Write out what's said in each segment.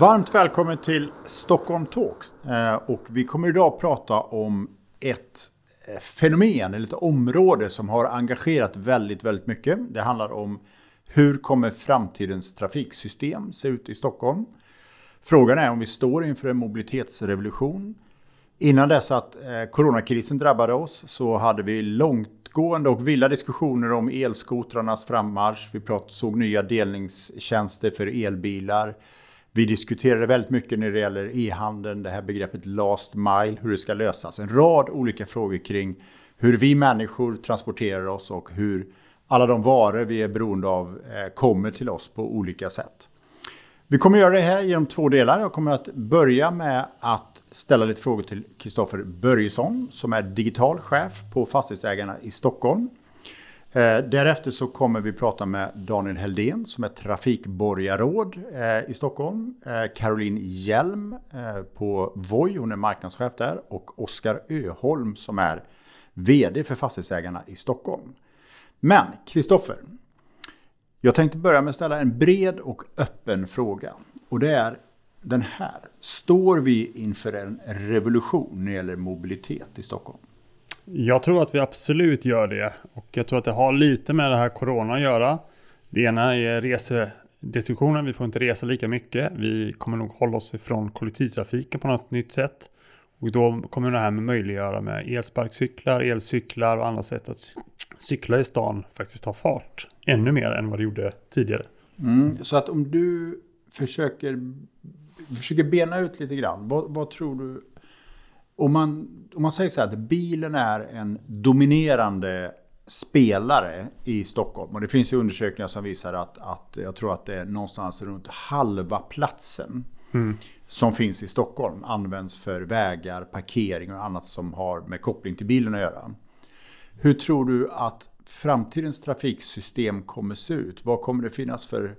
Varmt välkommen till Stockholm Talks. Eh, och vi kommer idag att prata om ett eh, fenomen, eller ett område som har engagerat väldigt, väldigt mycket. Det handlar om hur kommer framtidens trafiksystem se ut i Stockholm? Frågan är om vi står inför en mobilitetsrevolution. Innan dess att eh, coronakrisen drabbade oss så hade vi långtgående och vilda diskussioner om elskotrarnas frammarsch. Vi såg nya delningstjänster för elbilar. Vi diskuterade väldigt mycket när det gäller e-handeln, det här begreppet last mile, hur det ska lösas. En rad olika frågor kring hur vi människor transporterar oss och hur alla de varor vi är beroende av eh, kommer till oss på olika sätt. Vi kommer göra det här genom två delar. Jag kommer att börja med att ställa lite frågor till Kristoffer Börjesson som är digital chef på Fastighetsägarna i Stockholm. Eh, därefter så kommer vi prata med Daniel Heldén som är trafikborgarråd eh, i Stockholm. Eh, Caroline Hjelm på Voi, hon är marknadschef där. Och Oskar Öholm som är VD för Fastighetsägarna i Stockholm. Men Kristoffer, jag tänkte börja med att ställa en bred och öppen fråga. Och det är den här. Står vi inför en revolution när det gäller mobilitet i Stockholm? Jag tror att vi absolut gör det. Och jag tror att det har lite med det här corona att göra. Det ena är resedestruktionen. Vi får inte resa lika mycket. Vi kommer nog hålla oss ifrån kollektivtrafiken på något nytt sätt. Och då kommer det här med möjliggöra med elsparkcyklar, elcyklar och andra sätt att cykla i stan faktiskt ta fart. Ännu mer än vad det gjorde tidigare. Mm, så att om du försöker, försöker bena ut lite grann. Vad, vad tror du om man, om man säger så här att bilen är en dominerande spelare i Stockholm. Och det finns ju undersökningar som visar att, att jag tror att det är någonstans runt halva platsen mm. som finns i Stockholm används för vägar, parkering och annat som har med koppling till bilen att göra. Hur tror du att framtidens trafiksystem kommer se ut? Vad kommer det finnas för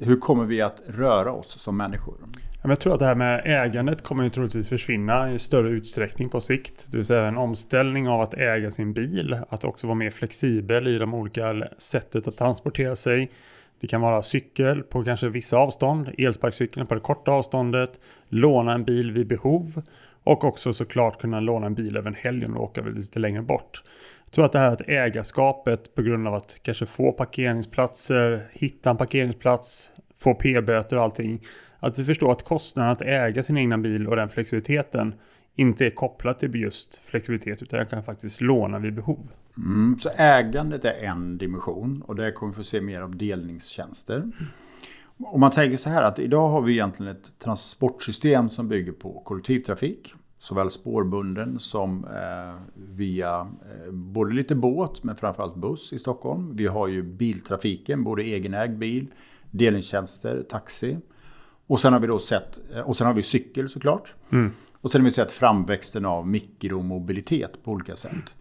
hur kommer vi att röra oss som människor? Jag tror att det här med ägandet kommer ju troligtvis försvinna i större utsträckning på sikt. Det vill säga en omställning av att äga sin bil, att också vara mer flexibel i de olika sättet att transportera sig. Det kan vara cykel på kanske vissa avstånd, elsparkcykeln på det korta avståndet, låna en bil vid behov och också såklart kunna låna en bil över en helg och åka lite längre bort. Jag tror att det här att ägarskapet på grund av att kanske få parkeringsplatser, hitta en parkeringsplats, få p-böter och allting att vi förstår att kostnaden att äga sin egna bil och den flexibiliteten inte är kopplat till just flexibilitet utan jag kan faktiskt låna vid behov. Mm, så ägandet är en dimension och där kommer vi få se mer av delningstjänster. Om man tänker så här att idag har vi egentligen ett transportsystem som bygger på kollektivtrafik. Såväl spårbunden som eh, via eh, både lite båt men framförallt buss i Stockholm. Vi har ju biltrafiken, både egenägd bil, delningstjänster, taxi. Och sen har vi då sett, eh, och sen har vi cykel såklart. Mm. Och sen har vi sett framväxten av mikromobilitet på olika sätt.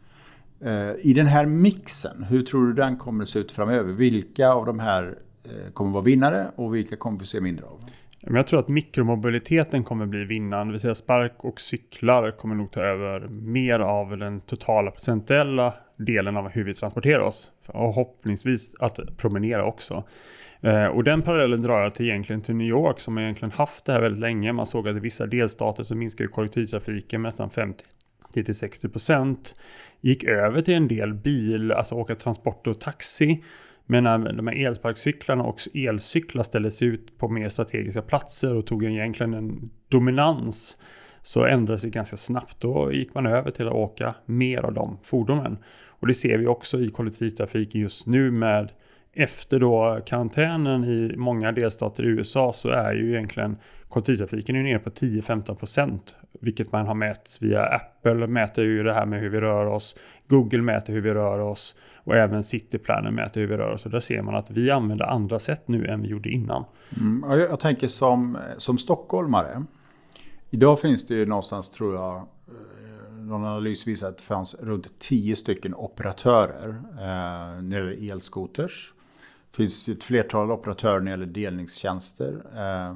I den här mixen, hur tror du den kommer att se ut framöver? Vilka av de här Eh, kommer vara vinnare och vilka kommer vi se mindre av? Jag tror att mikromobiliteten kommer bli vinnaren. Det vill säga spark och cyklar kommer nog ta över mer av den totala procentuella delen av hur vi transporterar oss. Och hoppningsvis att promenera också. Eh, och den parallellen drar jag till egentligen till New York som egentligen haft det här väldigt länge. Man såg att i vissa delstater så minskar kollektivtrafiken med nästan 50-60%. Gick över till en del bil, alltså åka transport och taxi. Men när de här elsparkcyklarna och elcyklar ställdes ut på mer strategiska platser och tog egentligen en dominans så ändrades det ganska snabbt. Då gick man över till att åka mer av de fordonen. Och det ser vi också i kollektivtrafiken just nu med efter då karantänen i många delstater i USA så är ju egentligen kollektivtrafiken nere på 10-15% vilket man har mätt via Apple mäter ju det här med hur vi rör oss. Google mäter hur vi rör oss och även Cityplanen mäter hur vi rör oss. Och där ser man att vi använder andra sätt nu än vi gjorde innan. Mm, jag, jag tänker som, som stockholmare. Idag finns det ju någonstans tror jag eh, någon analys visar att det fanns runt 10 stycken operatörer eh, när det gäller elskoters. Det finns ett flertal operatörer när det gäller delningstjänster. Eh,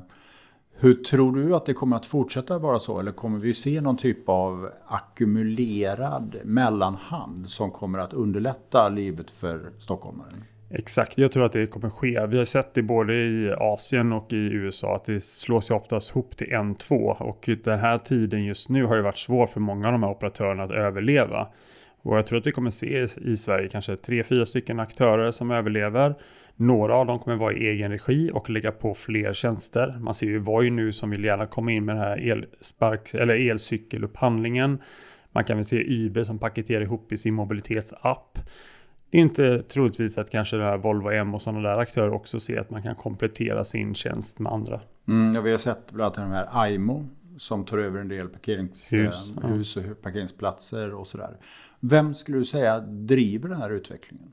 hur tror du att det kommer att fortsätta vara så? Eller kommer vi se någon typ av ackumulerad mellanhand som kommer att underlätta livet för stockholmaren? Exakt, jag tror att det kommer ske. Vi har sett det både i Asien och i USA att det slås ju oftast ihop till en, två. Och den här tiden just nu har ju varit svår för många av de här operatörerna att överleva. Och jag tror att vi kommer se i Sverige kanske tre, fyra stycken aktörer som överlever. Några av dem kommer vara i egen regi och lägga på fler tjänster. Man ser ju Voi nu som vill gärna komma in med den här elspark, eller elcykelupphandlingen. Man kan väl se Uber som paketerar ihop i sin mobilitetsapp. Det är inte troligtvis att kanske det här Volvo M och sådana där aktörer också ser att man kan komplettera sin tjänst med andra. Mm, ja, vi har sett bland annat de här AIMO som tar över en del parkeringshus eh, hus och parkeringsplatser och sådär. Vem skulle du säga driver den här utvecklingen?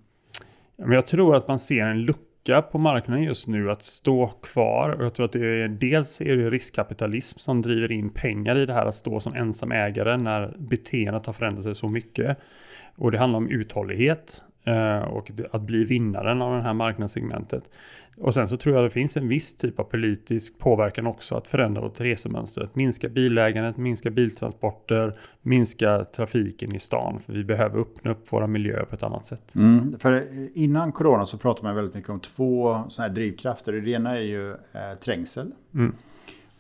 Jag tror att man ser en lucka på marknaden just nu att stå kvar. Och jag tror att det är, dels är det riskkapitalism som driver in pengar i det här att stå som ensam ägare när beteendet har förändrat sig så mycket. Och det handlar om uthållighet och att bli vinnaren av det här marknadssegmentet. Och sen så tror jag det finns en viss typ av politisk påverkan också att förändra vårt resemönster. Att minska bilägandet, minska biltransporter, minska trafiken i stan. För vi behöver öppna upp våra miljöer på ett annat sätt. Mm, för innan corona så pratade man väldigt mycket om två sådana här drivkrafter. Det ena är ju eh, trängsel. Mm.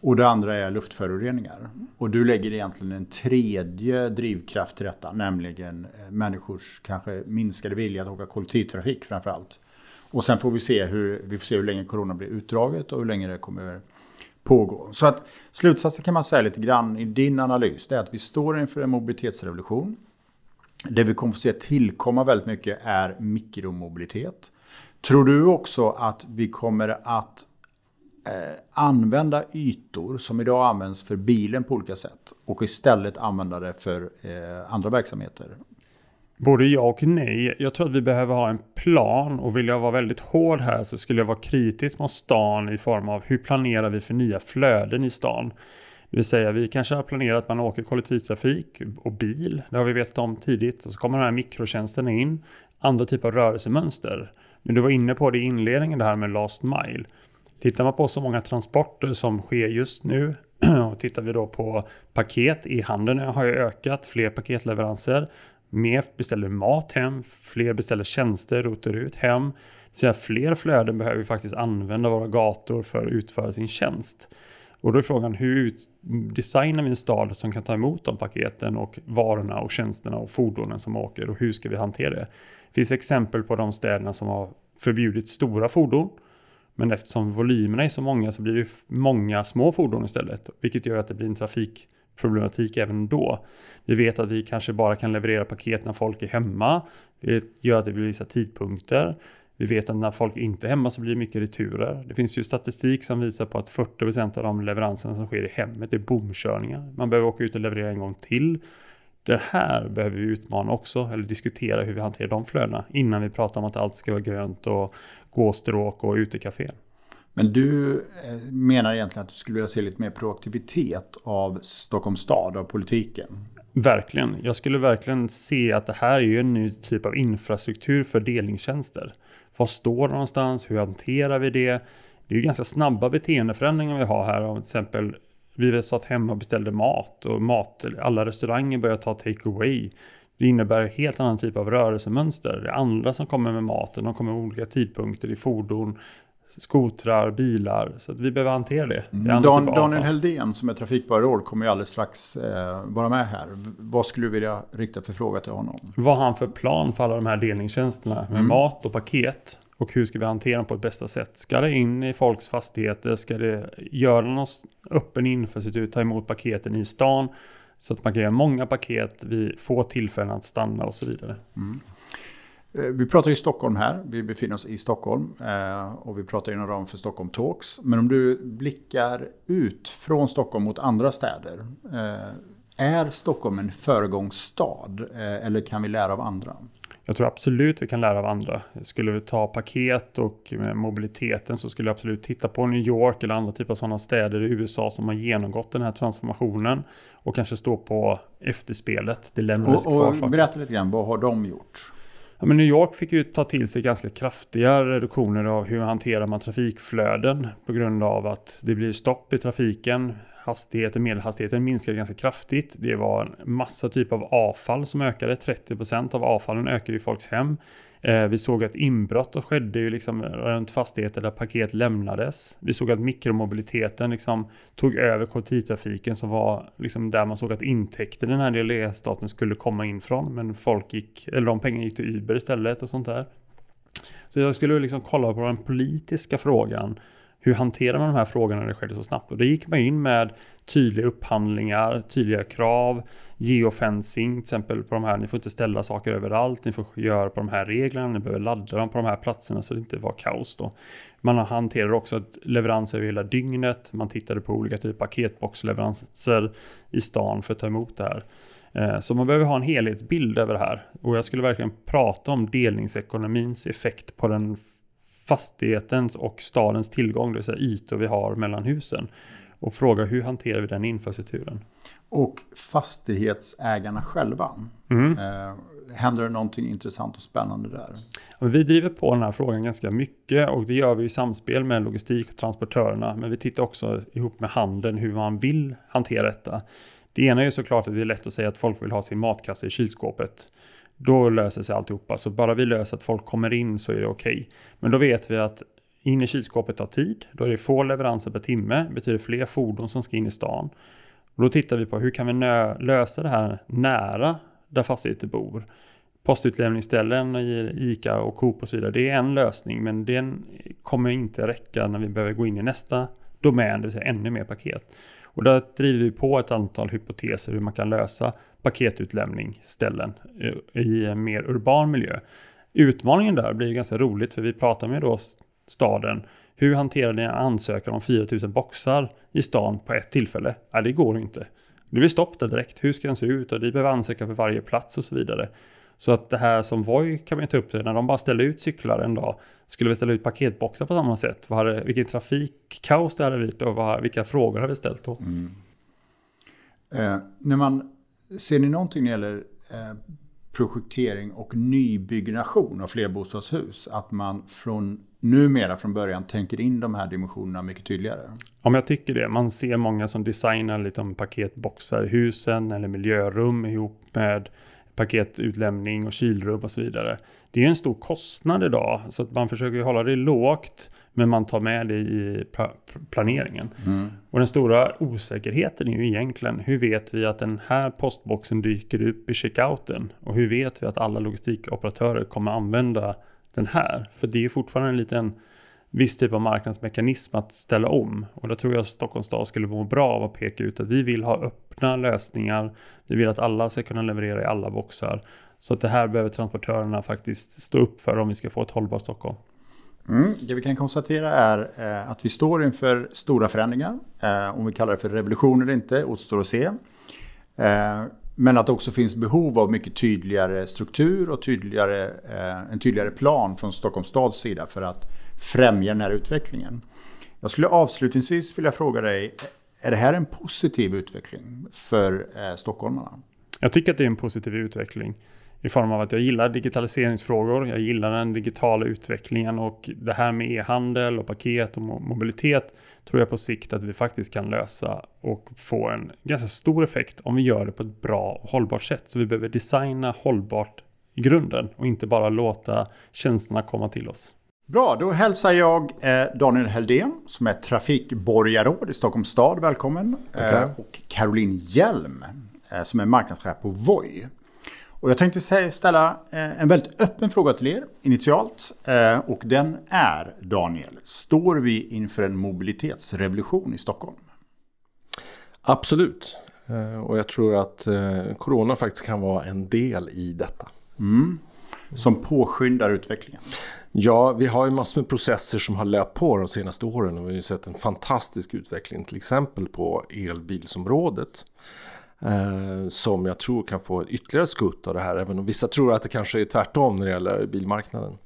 Och det andra är luftföroreningar. Och du lägger egentligen en tredje drivkraft till detta, nämligen eh, människors kanske minskade vilja att åka kollektivtrafik framför allt. Och sen får vi se hur, vi får se hur länge corona blir utdraget och hur länge det kommer pågå. Så att slutsatsen kan man säga lite grann i din analys, det är att vi står inför en mobilitetsrevolution. Det vi kommer få se tillkomma väldigt mycket är mikromobilitet. Tror du också att vi kommer att Eh, använda ytor som idag används för bilen på olika sätt och istället använda det för eh, andra verksamheter? Både ja och nej. Jag tror att vi behöver ha en plan och vill jag vara väldigt hård här så skulle jag vara kritisk mot stan i form av hur planerar vi för nya flöden i stan? Det vill säga vi kanske har planerat att man åker kollektivtrafik och bil. Det har vi vetat om tidigt. Och så kommer de här mikrotjänsterna in. Andra typer av rörelsemönster. Men du var inne på det i inledningen det här med last mile. Tittar man på så många transporter som sker just nu och tittar vi då på paket i handeln eh, har ju ökat, fler paketleveranser. Mer beställer mat hem, fler beställer tjänster, rotar ut hem. Så fler flöden behöver vi faktiskt använda våra gator för att utföra sin tjänst. Och då är frågan hur designar vi en stad som kan ta emot de paketen och varorna och tjänsterna och fordonen som åker och hur ska vi hantera det? Det finns exempel på de städerna som har förbjudit stora fordon. Men eftersom volymerna är så många så blir det många små fordon istället. Vilket gör att det blir en trafikproblematik även då. Vi vet att vi kanske bara kan leverera paket när folk är hemma. Det gör att det blir vissa tidpunkter. Vi vet att när folk inte är hemma så blir det mycket returer. Det finns ju statistik som visar på att 40% av de leveranserna som sker i hemmet är bomkörningar. Man behöver åka ut och leverera en gång till. Det här behöver vi utmana också, eller diskutera hur vi hanterar de flödena innan vi pratar om att allt ska vara grönt och gåstråk och utekafé. Men du eh, menar egentligen att du skulle vilja se lite mer proaktivitet av Stockholms stad, av politiken? Verkligen. Jag skulle verkligen se att det här är en ny typ av infrastruktur för delningstjänster. Var står det någonstans? Hur hanterar vi det? Det är ju ganska snabba beteendeförändringar vi har här. Om till exempel vi satt hemma och beställde mat och mat, alla restauranger börjar ta take away. Det innebär helt annan typ av rörelsemönster. Det är andra som kommer med maten, de kommer med olika tidpunkter i fordon skotrar, bilar. Så att vi behöver hantera det. det. Dan, Daniel Heldén som är trafikborgarråd kommer ju alldeles strax eh, vara med här. Vad skulle du vilja rikta för fråga till honom? Vad har han för plan för alla de här delningstjänsterna med mm. mat och paket? Och hur ska vi hantera dem på ett bästa sätt? Ska det in i folks fastigheter? Ska det göra någon öppen infrastruktur, ta emot paketen i stan? Så att man kan göra många paket vid få tillfällen att stanna och så vidare. Mm. Eh, vi pratar ju Stockholm här, vi befinner oss i Stockholm eh, och vi pratar inom ramen för Stockholm Talks. Men om du blickar ut från Stockholm mot andra städer, eh, är Stockholm en föregångsstad eller kan vi lära av andra? Jag tror absolut vi kan lära av andra. Skulle vi ta paket och mobiliteten så skulle jag absolut titta på New York eller andra typer av sådana städer i USA som har genomgått den här transformationen och kanske stå på efterspelet. Det lämnades och, och Berätta lite grann, vad har de gjort? Ja, men New York fick ju ta till sig ganska kraftiga reduktioner av hur hanterar man trafikflöden på grund av att det blir stopp i trafiken. Hastigheten, medelhastigheten minskade ganska kraftigt. Det var en massa typ av avfall som ökade. 30% av avfallen ökade i folks hem. Eh, vi såg att inbrott skedde ju liksom runt fastigheter där paket lämnades. Vi såg att mikromobiliteten liksom tog över kollektivtrafiken som var liksom där man såg att intäkter i den här delstaten skulle komma in från. Men folk gick, eller de pengarna gick till Uber istället och sånt där. Så jag skulle liksom kolla på den politiska frågan. Hur hanterar man de här frågorna när det skedde så snabbt? Och det gick man in med tydliga upphandlingar, tydliga krav, geofencing till exempel på de här. Ni får inte ställa saker överallt, ni får göra på de här reglerna, ni behöver ladda dem på de här platserna så det inte var kaos då. Man hanterar också leveranser över hela dygnet, man tittade på olika typer av paketboxleveranser i stan för att ta emot det här. Eh, så man behöver ha en helhetsbild över det här. Och jag skulle verkligen prata om delningsekonomins effekt på den fastighetens och stadens tillgång, det vill säga ytor vi har mellan husen och fråga hur hanterar vi den infrastrukturen? Och fastighetsägarna själva. Mm. Eh, händer det någonting intressant och spännande där? Vi driver på den här frågan ganska mycket och det gör vi i samspel med logistik och transportörerna. Men vi tittar också ihop med handeln hur man vill hantera detta. Det ena är ju såklart att det är lätt att säga att folk vill ha sin matkasse i kylskåpet. Då löser sig alltihopa. Så bara vi löser att folk kommer in så är det okej. Okay. Men då vet vi att in i kylskåpet tar tid. Då är det få leveranser per timme. betyder fler fordon som ska in i stan. Och då tittar vi på hur kan vi lösa det här nära där fastigheter bor. Postutlämningsställen ICA och Coop och så vidare. Det är en lösning men den kommer inte räcka när vi behöver gå in i nästa domän, det vill säga ännu mer paket. Och där driver vi på ett antal hypoteser hur man kan lösa paketutlämningsställen eh, i en mer urban miljö. Utmaningen där blir ganska roligt för vi pratar med då staden. Hur hanterar ni en ansökan om 4000 boxar i stan på ett tillfälle? Ja, det går inte. Det blir stopp där direkt. Hur ska den se ut? Och vi behöver ansöka för varje plats och så vidare. Så att det här som Voi kan man ta upp det, när de bara ställde ut cyklar en dag, skulle vi ställa ut paketboxar på samma sätt? Vad hade, vilken trafikkaos det hade blivit och vad, vilka frågor hade vi ställt då? Mm. Eh, när man, ser ni någonting när det gäller eh, projektering och nybyggnation av flerbostadshus? Att man från numera från början tänker in de här dimensionerna mycket tydligare? Om jag tycker det. Man ser många som designar lite om paketboxar i husen eller miljörum ihop med paketutlämning och kylrum och så vidare. Det är en stor kostnad idag så att man försöker hålla det lågt men man tar med det i planeringen. Mm. Och den stora osäkerheten är ju egentligen hur vet vi att den här postboxen dyker upp i checkouten? Och hur vet vi att alla logistikoperatörer kommer använda den här? För det är fortfarande en liten viss typ av marknadsmekanism att ställa om. Och då tror jag Stockholms stad skulle må bra av att peka ut att vi vill ha öppna lösningar. Vi vill att alla ska kunna leverera i alla boxar. Så att det här behöver transportörerna faktiskt stå upp för om vi ska få ett hållbart Stockholm. Mm, det vi kan konstatera är eh, att vi står inför stora förändringar. Eh, om vi kallar det för revolution eller inte återstår att se. Eh, men att det också finns behov av mycket tydligare struktur och tydligare, en tydligare plan från Stockholms stads sida för att främja den här utvecklingen. Jag skulle avslutningsvis vilja fråga dig, är det här en positiv utveckling för eh, stockholmarna? Jag tycker att det är en positiv utveckling i form av att jag gillar digitaliseringsfrågor. Jag gillar den digitala utvecklingen och det här med e-handel och paket och mobilitet tror jag på sikt att vi faktiskt kan lösa och få en ganska stor effekt om vi gör det på ett bra och hållbart sätt. Så vi behöver designa hållbart i grunden och inte bara låta tjänsterna komma till oss. Bra, då hälsar jag eh, Daniel Heldén som är trafikborgarråd i Stockholms stad. Välkommen. Eh, och Caroline Hjelm eh, som är marknadschef på Voi. Och jag tänkte ställa en väldigt öppen fråga till er initialt. Och den är, Daniel, står vi inför en mobilitetsrevolution i Stockholm? Absolut. Och jag tror att corona faktiskt kan vara en del i detta. Mm. som påskyndar utvecklingen? Ja, vi har ju massor med processer som har löpt på de senaste åren och vi har ju sett en fantastisk utveckling till exempel på elbilsområdet. Eh, som jag tror kan få ytterligare skutt av det här, även om vissa tror att det kanske är tvärtom när det gäller bilmarknaden.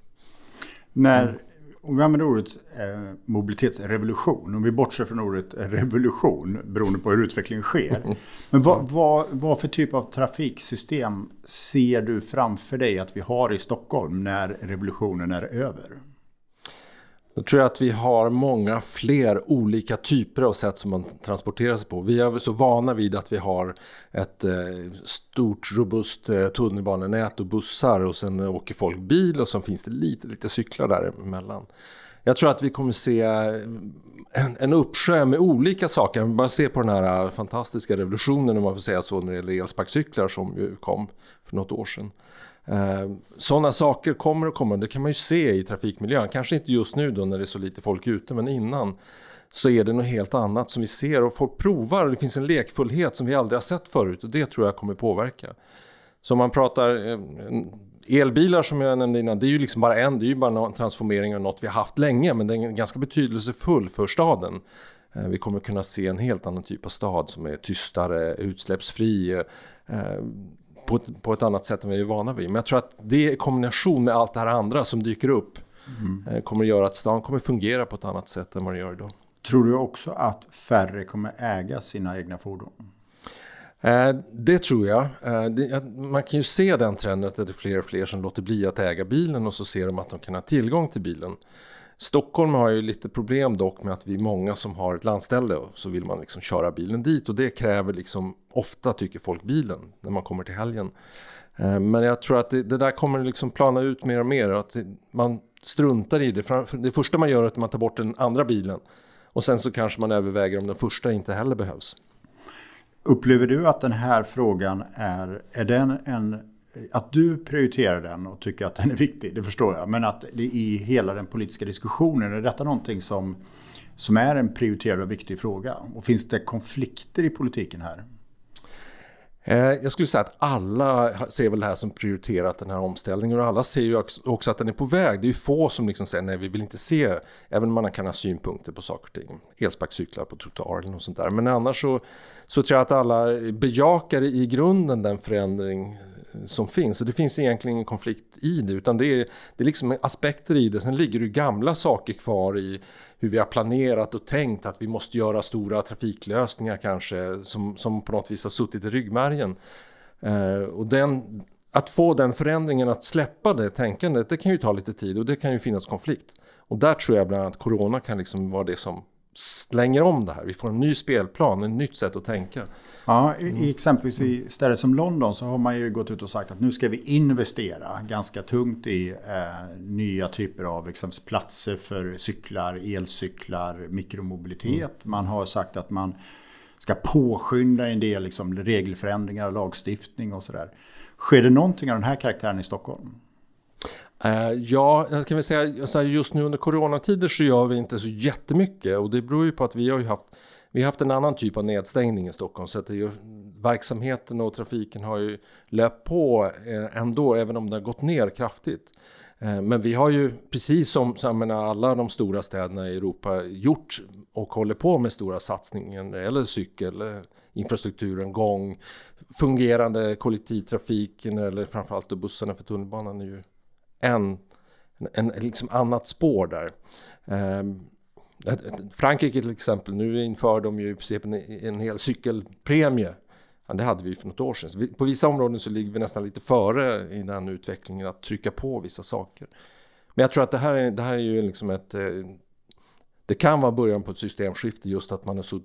När, om vi använder ordet eh, mobilitetsrevolution, om vi bortser från ordet revolution beroende på hur utvecklingen sker. Men vad, vad, vad för typ av trafiksystem ser du framför dig att vi har i Stockholm när revolutionen är över? Då tror jag att vi har många fler olika typer av sätt som man transporterar sig på. Vi är så vana vid att vi har ett eh, stort robust eh, tunnelbanenät och bussar och sen åker folk bil och sen finns det lite, lite cyklar däremellan. Jag tror att vi kommer se eh, en, en uppsjö med olika saker. Man bara se på den här fantastiska revolutionen om man får säga så när det gäller elsparkcyklar som ju kom för något år sedan. Eh, Sådana saker kommer och kommer. det kan man ju se i trafikmiljön. Kanske inte just nu då när det är så lite folk ute, men innan så är det något helt annat som vi ser och folk provar och det finns en lekfullhet som vi aldrig har sett förut och det tror jag kommer påverka. Så om man pratar ehm, elbilar som jag nämnde innan, det är ju liksom bara en, det är ju bara en transformering av något vi har haft länge men den är ganska betydelsefull för staden. Ehm, vi kommer kunna se en helt annan typ av stad som är tystare, utsläppsfri, ehm, på ett, på ett annat sätt än vi är vana vid. Men jag tror att det i kombination med allt det här andra som dyker upp mm. kommer att göra att stan kommer fungera på ett annat sätt än vad det gör idag. Tror du också att färre kommer äga sina egna fordon? Eh, det tror jag. Eh, man kan ju se den trenden att det är fler och fler som låter bli att äga bilen och så ser de att de kan ha tillgång till bilen. Stockholm har ju lite problem dock med att vi är många som har ett landställe och så vill man liksom köra bilen dit och det kräver liksom ofta tycker folk bilen när man kommer till helgen. Eh, men jag tror att det, det där kommer liksom plana ut mer och mer att man struntar i det. Det första man gör är att man tar bort den andra bilen och sen så kanske man överväger om den första inte heller behövs. Upplever du att den här frågan är, är den en att du prioriterar den och tycker att den är viktig, det förstår jag. Men att det i hela den politiska diskussionen, är detta någonting som, som är en prioriterad och viktig fråga? Och finns det konflikter i politiken här? Eh, jag skulle säga att alla ser väl det här som prioriterat den här omställningen och alla ser ju också att den är på väg. Det är ju få som liksom säger nej vi vill inte se, även om man kan ha synpunkter på saker och ting. Elsparkcyklar på trottoaren eller något sånt där. Men annars så, så tror jag att alla bejakar i grunden den förändring som finns. Så det finns egentligen ingen konflikt i det utan det är, det är liksom aspekter i det. Sen ligger det gamla saker kvar i hur vi har planerat och tänkt att vi måste göra stora trafiklösningar kanske som, som på något vis har suttit i ryggmärgen. Eh, och den, att få den förändringen att släppa det tänkandet det kan ju ta lite tid och det kan ju finnas konflikt. Och där tror jag bland annat Corona kan liksom vara det som slänger om det här. Vi får en ny spelplan, ett nytt sätt att tänka. Ja, i, exempelvis i städer som London så har man ju gått ut och sagt att nu ska vi investera ganska tungt i eh, nya typer av exempelvis platser för cyklar, elcyklar, mikromobilitet. Mm. Man har sagt att man ska påskynda en del liksom, regelförändringar, lagstiftning och sådär. Sker det någonting av den här karaktären i Stockholm? Eh, ja, jag kan väl säga så här, just nu under coronatider så gör vi inte så jättemycket. Och det beror ju på att vi har ju haft vi har haft en annan typ av nedstängning i Stockholm. Så att det ju, verksamheten och trafiken har ju löpt på eh, ändå även om det har gått ner kraftigt. Eh, men vi har ju precis som jag menar, alla de stora städerna i Europa gjort och håller på med stora satsningar eller cykel, infrastrukturen, gång, fungerande kollektivtrafik eller framförallt bussarna för tunnelbanan är ju en, en, en liksom annat spår där. Ehm, Frankrike till exempel, nu inför de ju i princip en, en hel cykelpremie. Ja, det hade vi för något år sedan. Vi, på vissa områden så ligger vi nästan lite före i den utvecklingen att trycka på vissa saker. Men jag tror att det här är, det här är ju liksom ett... Eh, det kan vara början på ett systemskifte just att man är så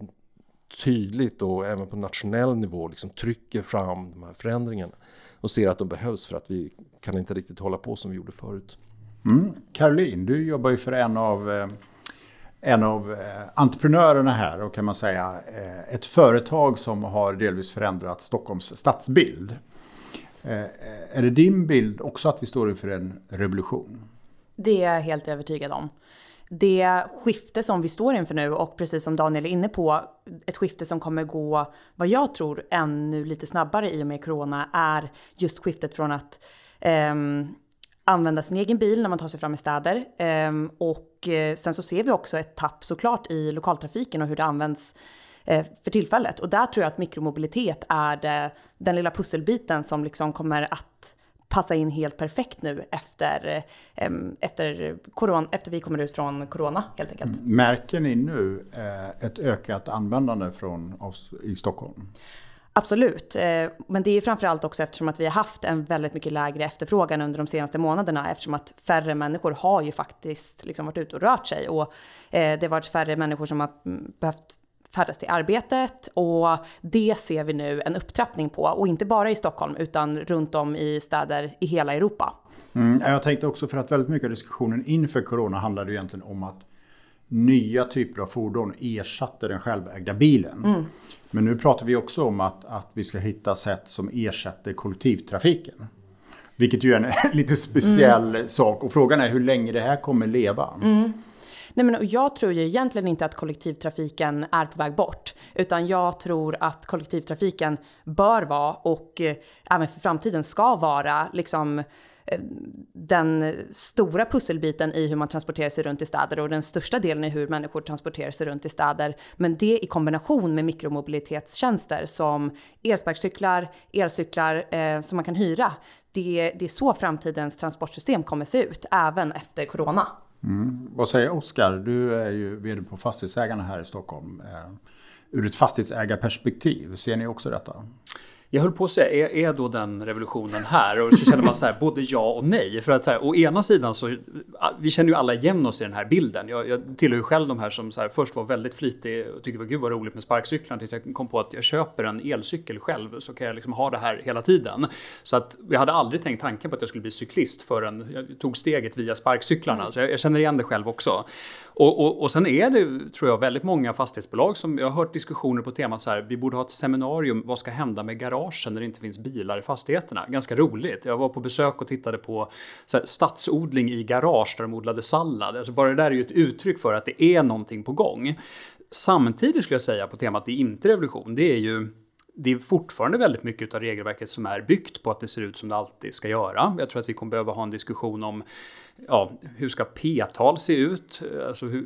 tydligt och även på nationell nivå liksom trycker fram de här förändringarna och ser att de behövs för att vi kan inte riktigt hålla på som vi gjorde förut. Mm. Caroline, du jobbar ju för en av, eh, en av eh, entreprenörerna här och kan man säga eh, ett företag som har delvis förändrat Stockholms stadsbild. Är det din bild också att vi står inför en revolution? Det är jag helt övertygad om det skifte som vi står inför nu och precis som Daniel är inne på, ett skifte som kommer gå, vad jag tror, ännu lite snabbare i och med corona är just skiftet från att um, använda sin egen bil när man tar sig fram i städer. Ehm, och eh, sen så ser vi också ett tapp såklart i lokaltrafiken och hur det används eh, för tillfället. Och där tror jag att mikromobilitet är den lilla pusselbiten som liksom kommer att passa in helt perfekt nu efter, ehm, efter, corona, efter vi kommer ut från corona helt enkelt. Märker ni nu eh, ett ökat användande från oss i Stockholm? Absolut, eh, men det är framförallt också eftersom att vi har haft en väldigt mycket lägre efterfrågan under de senaste månaderna eftersom att färre människor har ju faktiskt liksom varit ute och rört sig och eh, det har varit färre människor som har mm, behövt färdas till arbetet och det ser vi nu en upptrappning på och inte bara i Stockholm utan runt om i städer i hela Europa. Mm, jag tänkte också för att väldigt mycket av diskussionen inför corona handlade egentligen om att nya typer av fordon ersatte den självägda bilen. Mm. Men nu pratar vi också om att, att vi ska hitta sätt som ersätter kollektivtrafiken. Vilket ju är en lite speciell mm. sak och frågan är hur länge det här kommer leva. Mm. Nej, men jag tror ju egentligen inte att kollektivtrafiken är på väg bort, utan jag tror att kollektivtrafiken bör vara och eh, även för framtiden ska vara liksom eh, den stora pusselbiten i hur man transporterar sig runt i städer och den största delen i hur människor transporterar sig runt i städer. Men det i kombination med mikromobilitetstjänster som elsparkcyklar, elcyklar eh, som man kan hyra. Det, det är så framtidens transportsystem kommer se ut, även efter corona. Mm. Vad säger Oskar? Du är ju vd på Fastighetsägarna här i Stockholm. Eh, ur ett fastighetsägarperspektiv, ser ni också detta? Jag höll på att säga, är, är då den revolutionen här? Och så känner man så här, både ja och nej. För att så här, å ena sidan så, vi känner ju alla igen oss i den här bilden. Jag, jag tillhör ju själv de här som så här, först var väldigt flitig och tyckte gud vad roligt med sparkcyklar. Tills jag kom på att jag köper en elcykel själv så kan jag liksom ha det här hela tiden. Så att jag hade aldrig tänkt tanken på att jag skulle bli cyklist förrän jag tog steget via sparkcyklarna. Så jag, jag känner igen det själv också. Och, och, och sen är det, tror jag, väldigt många fastighetsbolag som, jag har hört diskussioner på temat så här, vi borde ha ett seminarium, vad ska hända med garagen när det inte finns bilar i fastigheterna? Ganska roligt. Jag var på besök och tittade på så här, stadsodling i garage där de odlade sallad. Alltså bara det där är ju ett uttryck för att det är någonting på gång. Samtidigt skulle jag säga på temat det är inte revolution, det är ju det är fortfarande väldigt mycket av regelverket som är byggt på att det ser ut som det alltid ska göra. Jag tror att vi kommer behöva ha en diskussion om ja, hur ska P-tal se ut? Alltså hur,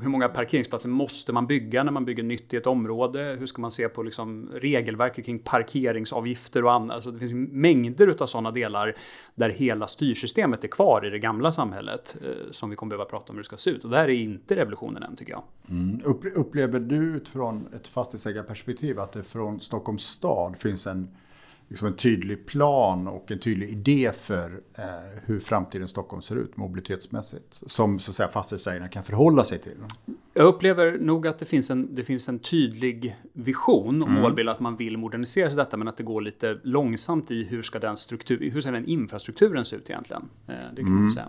hur, många parkeringsplatser måste man bygga när man bygger nytt i ett område? Hur ska man se på liksom regelverket kring parkeringsavgifter och annat? Alltså det finns mängder av sådana delar där hela styrsystemet är kvar i det gamla samhället eh, som vi kommer behöva prata om hur det ska se ut. Och där är inte revolutionen än tycker jag. Mm. Upplever du utifrån ett fastighetsägarperspektiv att det från Stockholms stad finns en liksom en tydlig plan och en tydlig idé för eh, hur framtidens Stockholm ser ut mobilitetsmässigt. Som så att säga fastighetsägarna kan förhålla sig till. Jag upplever nog att det finns en, det finns en tydlig vision och mm. målbild att man vill modernisera sig detta men att det går lite långsamt i hur ska den, struktur, hur ska den infrastrukturen se ut egentligen. Eh, det kan mm. man säga.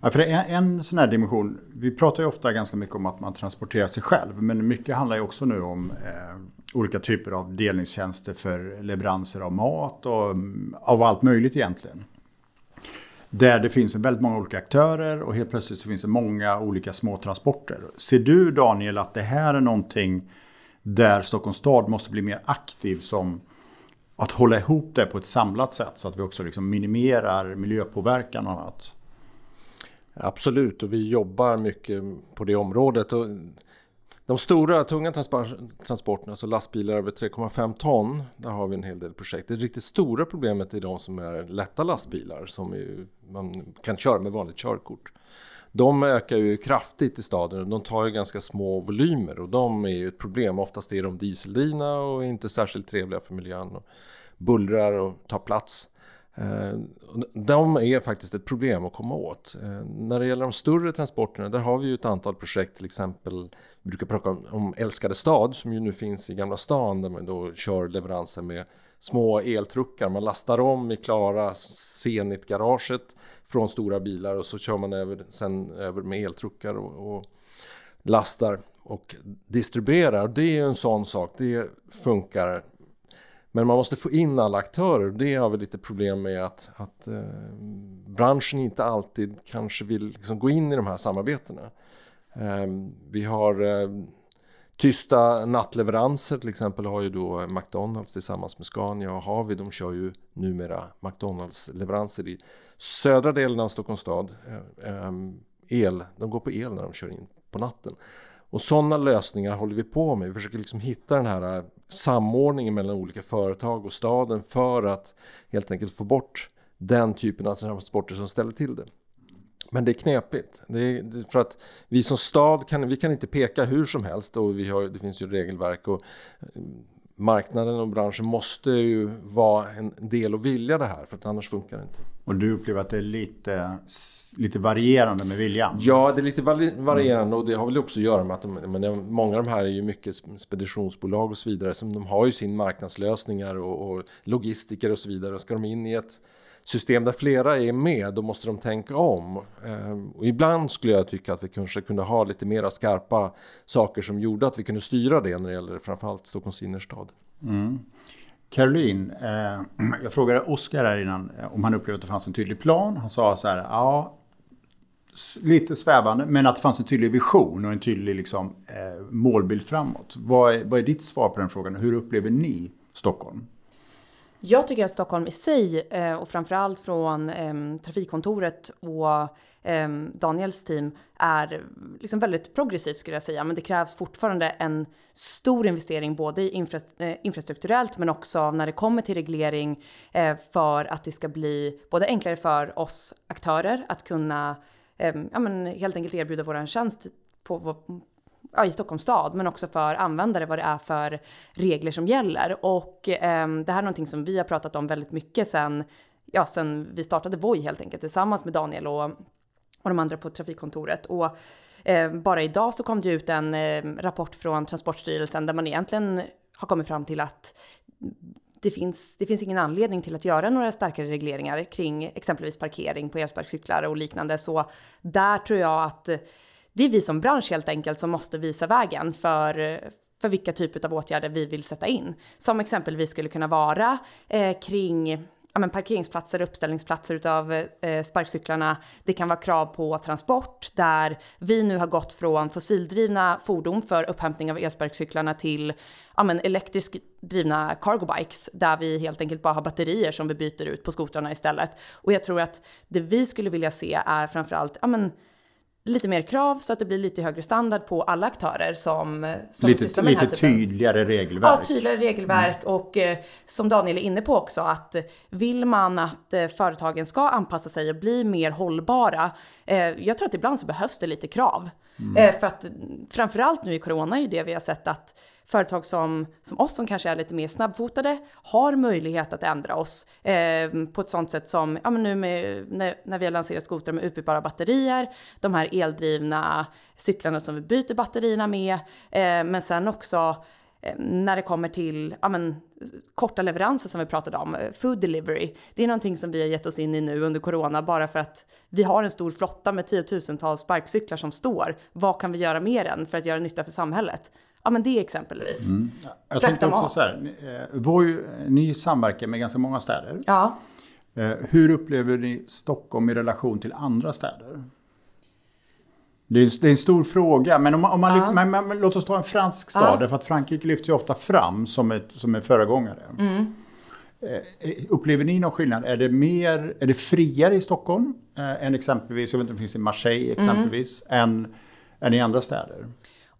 Ja, för en, en sån här dimension, vi pratar ju ofta ganska mycket om att man transporterar sig själv men mycket handlar ju också nu om eh, olika typer av delningstjänster för leveranser av mat och mm, av allt möjligt egentligen. Där det finns väldigt många olika aktörer och helt plötsligt så finns det många olika små transporter. Ser du Daniel att det här är någonting där Stockholms stad måste bli mer aktiv som att hålla ihop det på ett samlat sätt så att vi också liksom minimerar miljöpåverkan och annat? Absolut, och vi jobbar mycket på det området. Och de stora tunga transporterna, alltså lastbilar över 3,5 ton, där har vi en hel del projekt. Det riktigt stora problemet är de som är lätta lastbilar som ju, man kan köra med vanligt körkort. De ökar ju kraftigt i staden och de tar ju ganska små volymer och de är ju ett problem. Oftast är de dieseldrivna och inte särskilt trevliga för miljön och bullrar och tar plats. Eh, de är faktiskt ett problem att komma åt. Eh, när det gäller de större transporterna, där har vi ju ett antal projekt, till exempel, vi brukar prata om Älskade stad, som ju nu finns i Gamla stan, där man då kör leveranser med små eltruckar. Man lastar om i Klara Zenit-garaget från stora bilar och så kör man över, sen över med eltruckar och, och lastar och distribuerar. Det är ju en sån sak, det funkar men man måste få in alla aktörer. Det har vi lite problem med att, att eh, branschen inte alltid kanske vill liksom gå in i de här samarbetena. Ehm, vi har ehm, Tysta nattleveranser till exempel har ju då McDonalds tillsammans med Scania och Harvey. De kör ju numera McDonalds-leveranser i södra delen av Stockholms stad. Ehm, el, de går på el när de kör in på natten. Och sådana lösningar håller vi på med. Vi försöker liksom hitta den här eh, samordningen mellan olika företag och staden för att helt enkelt få bort den typen av transporter som ställer till det. Men det är knepigt. Det är, för att vi som stad kan, vi kan inte peka hur som helst och vi har, det finns ju regelverk och eh, marknaden och branschen måste ju vara en del och vilja det här för att annars funkar det inte. Och du upplever att det är lite, lite varierande med viljan? Ja, det är lite varierande och det har väl också att göra med att de, men många av de här är ju mycket speditionsbolag och så vidare som de har ju sin marknadslösningar och, och logistiker och så vidare. Och ska de in i ett system där flera är med, då måste de tänka om. Ehm, och ibland skulle jag tycka att vi kanske kunde ha lite mera skarpa saker som gjorde att vi kunde styra det när det gäller framförallt Stockholms innerstad. Mm. Caroline, eh, jag frågade Oskar här innan eh, om han upplevde att det fanns en tydlig plan. Han sa så här, ja, lite svävande, men att det fanns en tydlig vision och en tydlig liksom, eh, målbild framåt. Vad är, vad är ditt svar på den frågan? Hur upplever ni Stockholm? Jag tycker att Stockholm i sig eh, och framförallt från ehm, trafikkontoret och ehm, Daniels team är liksom väldigt progressivt skulle jag säga. Men det krävs fortfarande en stor investering både i infra eh, infrastrukturellt men också när det kommer till reglering eh, för att det ska bli både enklare för oss aktörer att kunna ehm, ja, men helt enkelt erbjuda våran tjänst på, ja, i Stockholms stad, men också för användare vad det är för regler som gäller. Och eh, det här är någonting som vi har pratat om väldigt mycket sen, ja, sen vi startade Voi helt enkelt tillsammans med Daniel och, och de andra på trafikkontoret. Och eh, bara idag så kom det ut en eh, rapport från Transportstyrelsen där man egentligen har kommit fram till att det finns, det finns ingen anledning till att göra några starkare regleringar kring exempelvis parkering på elsparkcyklar och liknande. Så där tror jag att det är vi som bransch helt enkelt som måste visa vägen för, för vilka typer av åtgärder vi vill sätta in. Som exempelvis skulle kunna vara eh, kring ja, men parkeringsplatser, uppställningsplatser utav eh, sparkcyklarna. Det kan vara krav på transport där vi nu har gått från fossildrivna fordon för upphämtning av elsparkcyklarna till ja, men elektriskt drivna cargo bikes där vi helt enkelt bara har batterier som vi byter ut på skotrarna istället. Och jag tror att det vi skulle vilja se är framförallt ja, men, lite mer krav så att det blir lite högre standard på alla aktörer som, som lite, sysslar med lite den här typen. tydligare regelverk. Ja, tydligare regelverk mm. och eh, som Daniel är inne på också att vill man att eh, företagen ska anpassa sig och bli mer hållbara. Eh, jag tror att ibland så behövs det lite krav. Mm. Eh, för att framförallt nu i corona är ju det vi har sett att företag som, som oss som kanske är lite mer snabbfotade har möjlighet att ändra oss eh, på ett sånt sätt som ja, men nu med, när, när vi har lanserat skotrar med utbytbara batterier, de här eldrivna cyklarna som vi byter batterierna med, eh, men sen också när det kommer till ja, men, korta leveranser som vi pratade om, eh, food delivery. Det är någonting som vi har gett oss in i nu under corona bara för att vi har en stor flotta med tiotusentals sparkcyklar som står. Vad kan vi göra mer än för att göra nytta för samhället? Ja, men det exempelvis. Mm. Jag tänkte också mat. så här, eh, Voi, ni samverkar med ganska många städer. Ja. Eh, hur upplever ni Stockholm i relation till andra städer? Det är, det är en stor fråga, men, om, om man, ja. men, men, men, låt oss ta en fransk stad, ja. därför att Frankrike lyfts ju ofta fram som, ett, som en föregångare. Mm. Eh, upplever ni någon skillnad? Är det, mer, är det friare i Stockholm eh, än exempelvis, jag vet inte om det finns i Marseille exempelvis, mm. än, än i andra städer?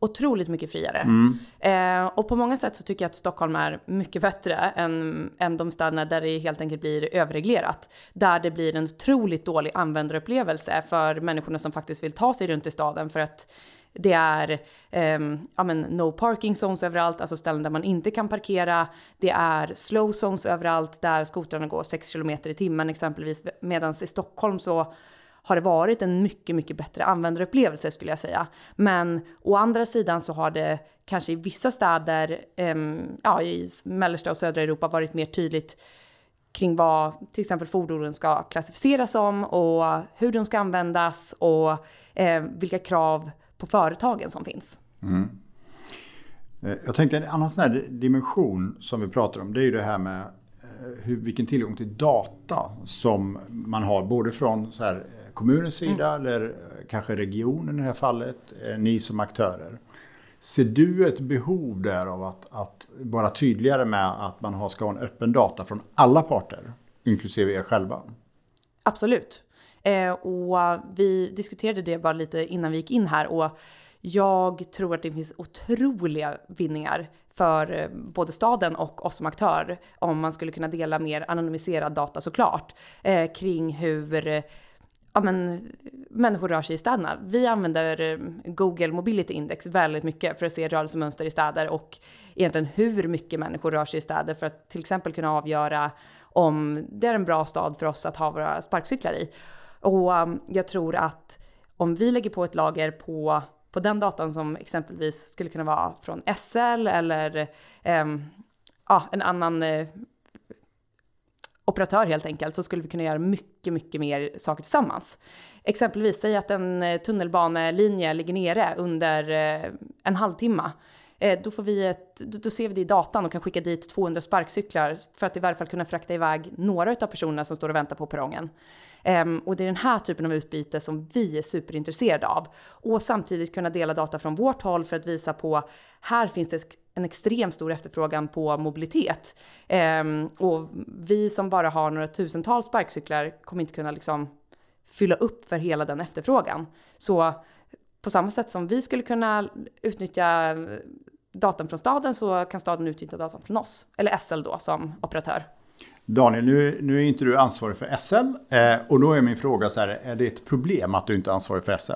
Otroligt mycket friare. Mm. Eh, och på många sätt så tycker jag att Stockholm är mycket bättre än, än de städerna där det helt enkelt blir överreglerat. Där det blir en otroligt dålig användarupplevelse för människorna som faktiskt vill ta sig runt i staden för att det är eh, ja, men no parking zones överallt, alltså ställen där man inte kan parkera. Det är slow zones överallt där skotrarna går 6 km i timmen exempelvis. Medan i Stockholm så har det varit en mycket, mycket bättre användarupplevelse skulle jag säga. Men å andra sidan så har det kanske i vissa städer, um, ja, i mellersta och södra Europa varit mer tydligt kring vad till exempel fordonen ska klassificeras som och hur de ska användas och eh, vilka krav på företagen som finns. Mm. Eh, jag tänkte en annan sån här dimension som vi pratar om, det är ju det här med eh, hur, vilken tillgång till data som man har, både från så här kommunens sida mm. eller kanske regionen i det här fallet, eh, ni som aktörer. Ser du ett behov där av att, att vara tydligare med att man ska ha en öppen data från alla parter, inklusive er själva? Absolut. Eh, och vi diskuterade det bara lite innan vi gick in här och jag tror att det finns otroliga vinningar för eh, både staden och oss som aktör om man skulle kunna dela mer anonymiserad data såklart eh, kring hur ja, men, människor rör sig i städerna. Vi använder ehm, Google Mobility Index väldigt mycket för att se rörelsemönster i städer och egentligen hur mycket människor rör sig i städer för att till exempel kunna avgöra om det är en bra stad för oss att ha våra sparkcyklar i. Och ehm, jag tror att om vi lägger på ett lager på, på den datan som exempelvis skulle kunna vara från SL eller eh, ja, en annan eh, operatör helt enkelt så skulle vi kunna göra mycket, mycket mer saker tillsammans. Exempelvis, säg att en eh, tunnelbanelinje ligger nere under eh, en halvtimme. Eh, då, får vi ett, då ser vi det i datan och kan skicka dit 200 sparkcyklar för att i varje fall kunna frakta iväg några av personerna som står och väntar på perrongen. Um, och det är den här typen av utbyte som vi är superintresserade av. Och samtidigt kunna dela data från vårt håll för att visa på här finns det en extremt stor efterfrågan på mobilitet. Um, och vi som bara har några tusentals sparkcyklar kommer inte kunna liksom fylla upp för hela den efterfrågan. Så på samma sätt som vi skulle kunna utnyttja eh, datan från staden så kan staden utnyttja datan från oss, eller SL då som operatör. Daniel, nu, nu är inte du ansvarig för SL eh, och då är min fråga så här, är det ett problem att du inte är ansvarig för SL?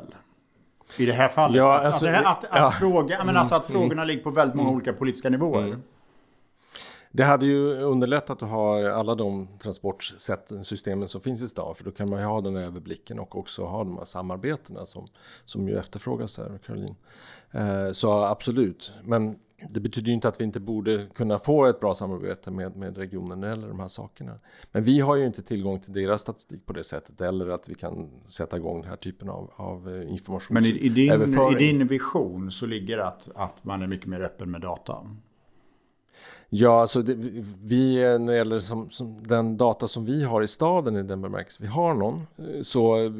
I det här fallet? Ja, alltså, att, att, att, att, ja. fråga, men alltså att mm. frågorna ligger på väldigt många mm. olika politiska nivåer. Mm. Det hade ju underlättat att ha alla de transportsystemen som finns i stan. För då kan man ju ha den överblicken och också ha de här samarbetena som, som ju efterfrågas här, Caroline. Eh, så absolut. Men det betyder ju inte att vi inte borde kunna få ett bra samarbete med, med regionen eller de här sakerna. Men vi har ju inte tillgång till deras statistik på det sättet eller att vi kan sätta igång den här typen av, av information. Men i, i, din, i din vision så ligger att, att man är mycket mer öppen med data? Ja, alltså det, vi när det gäller som, som, den data som vi har i staden i den bemärkelsen vi har någon eh, så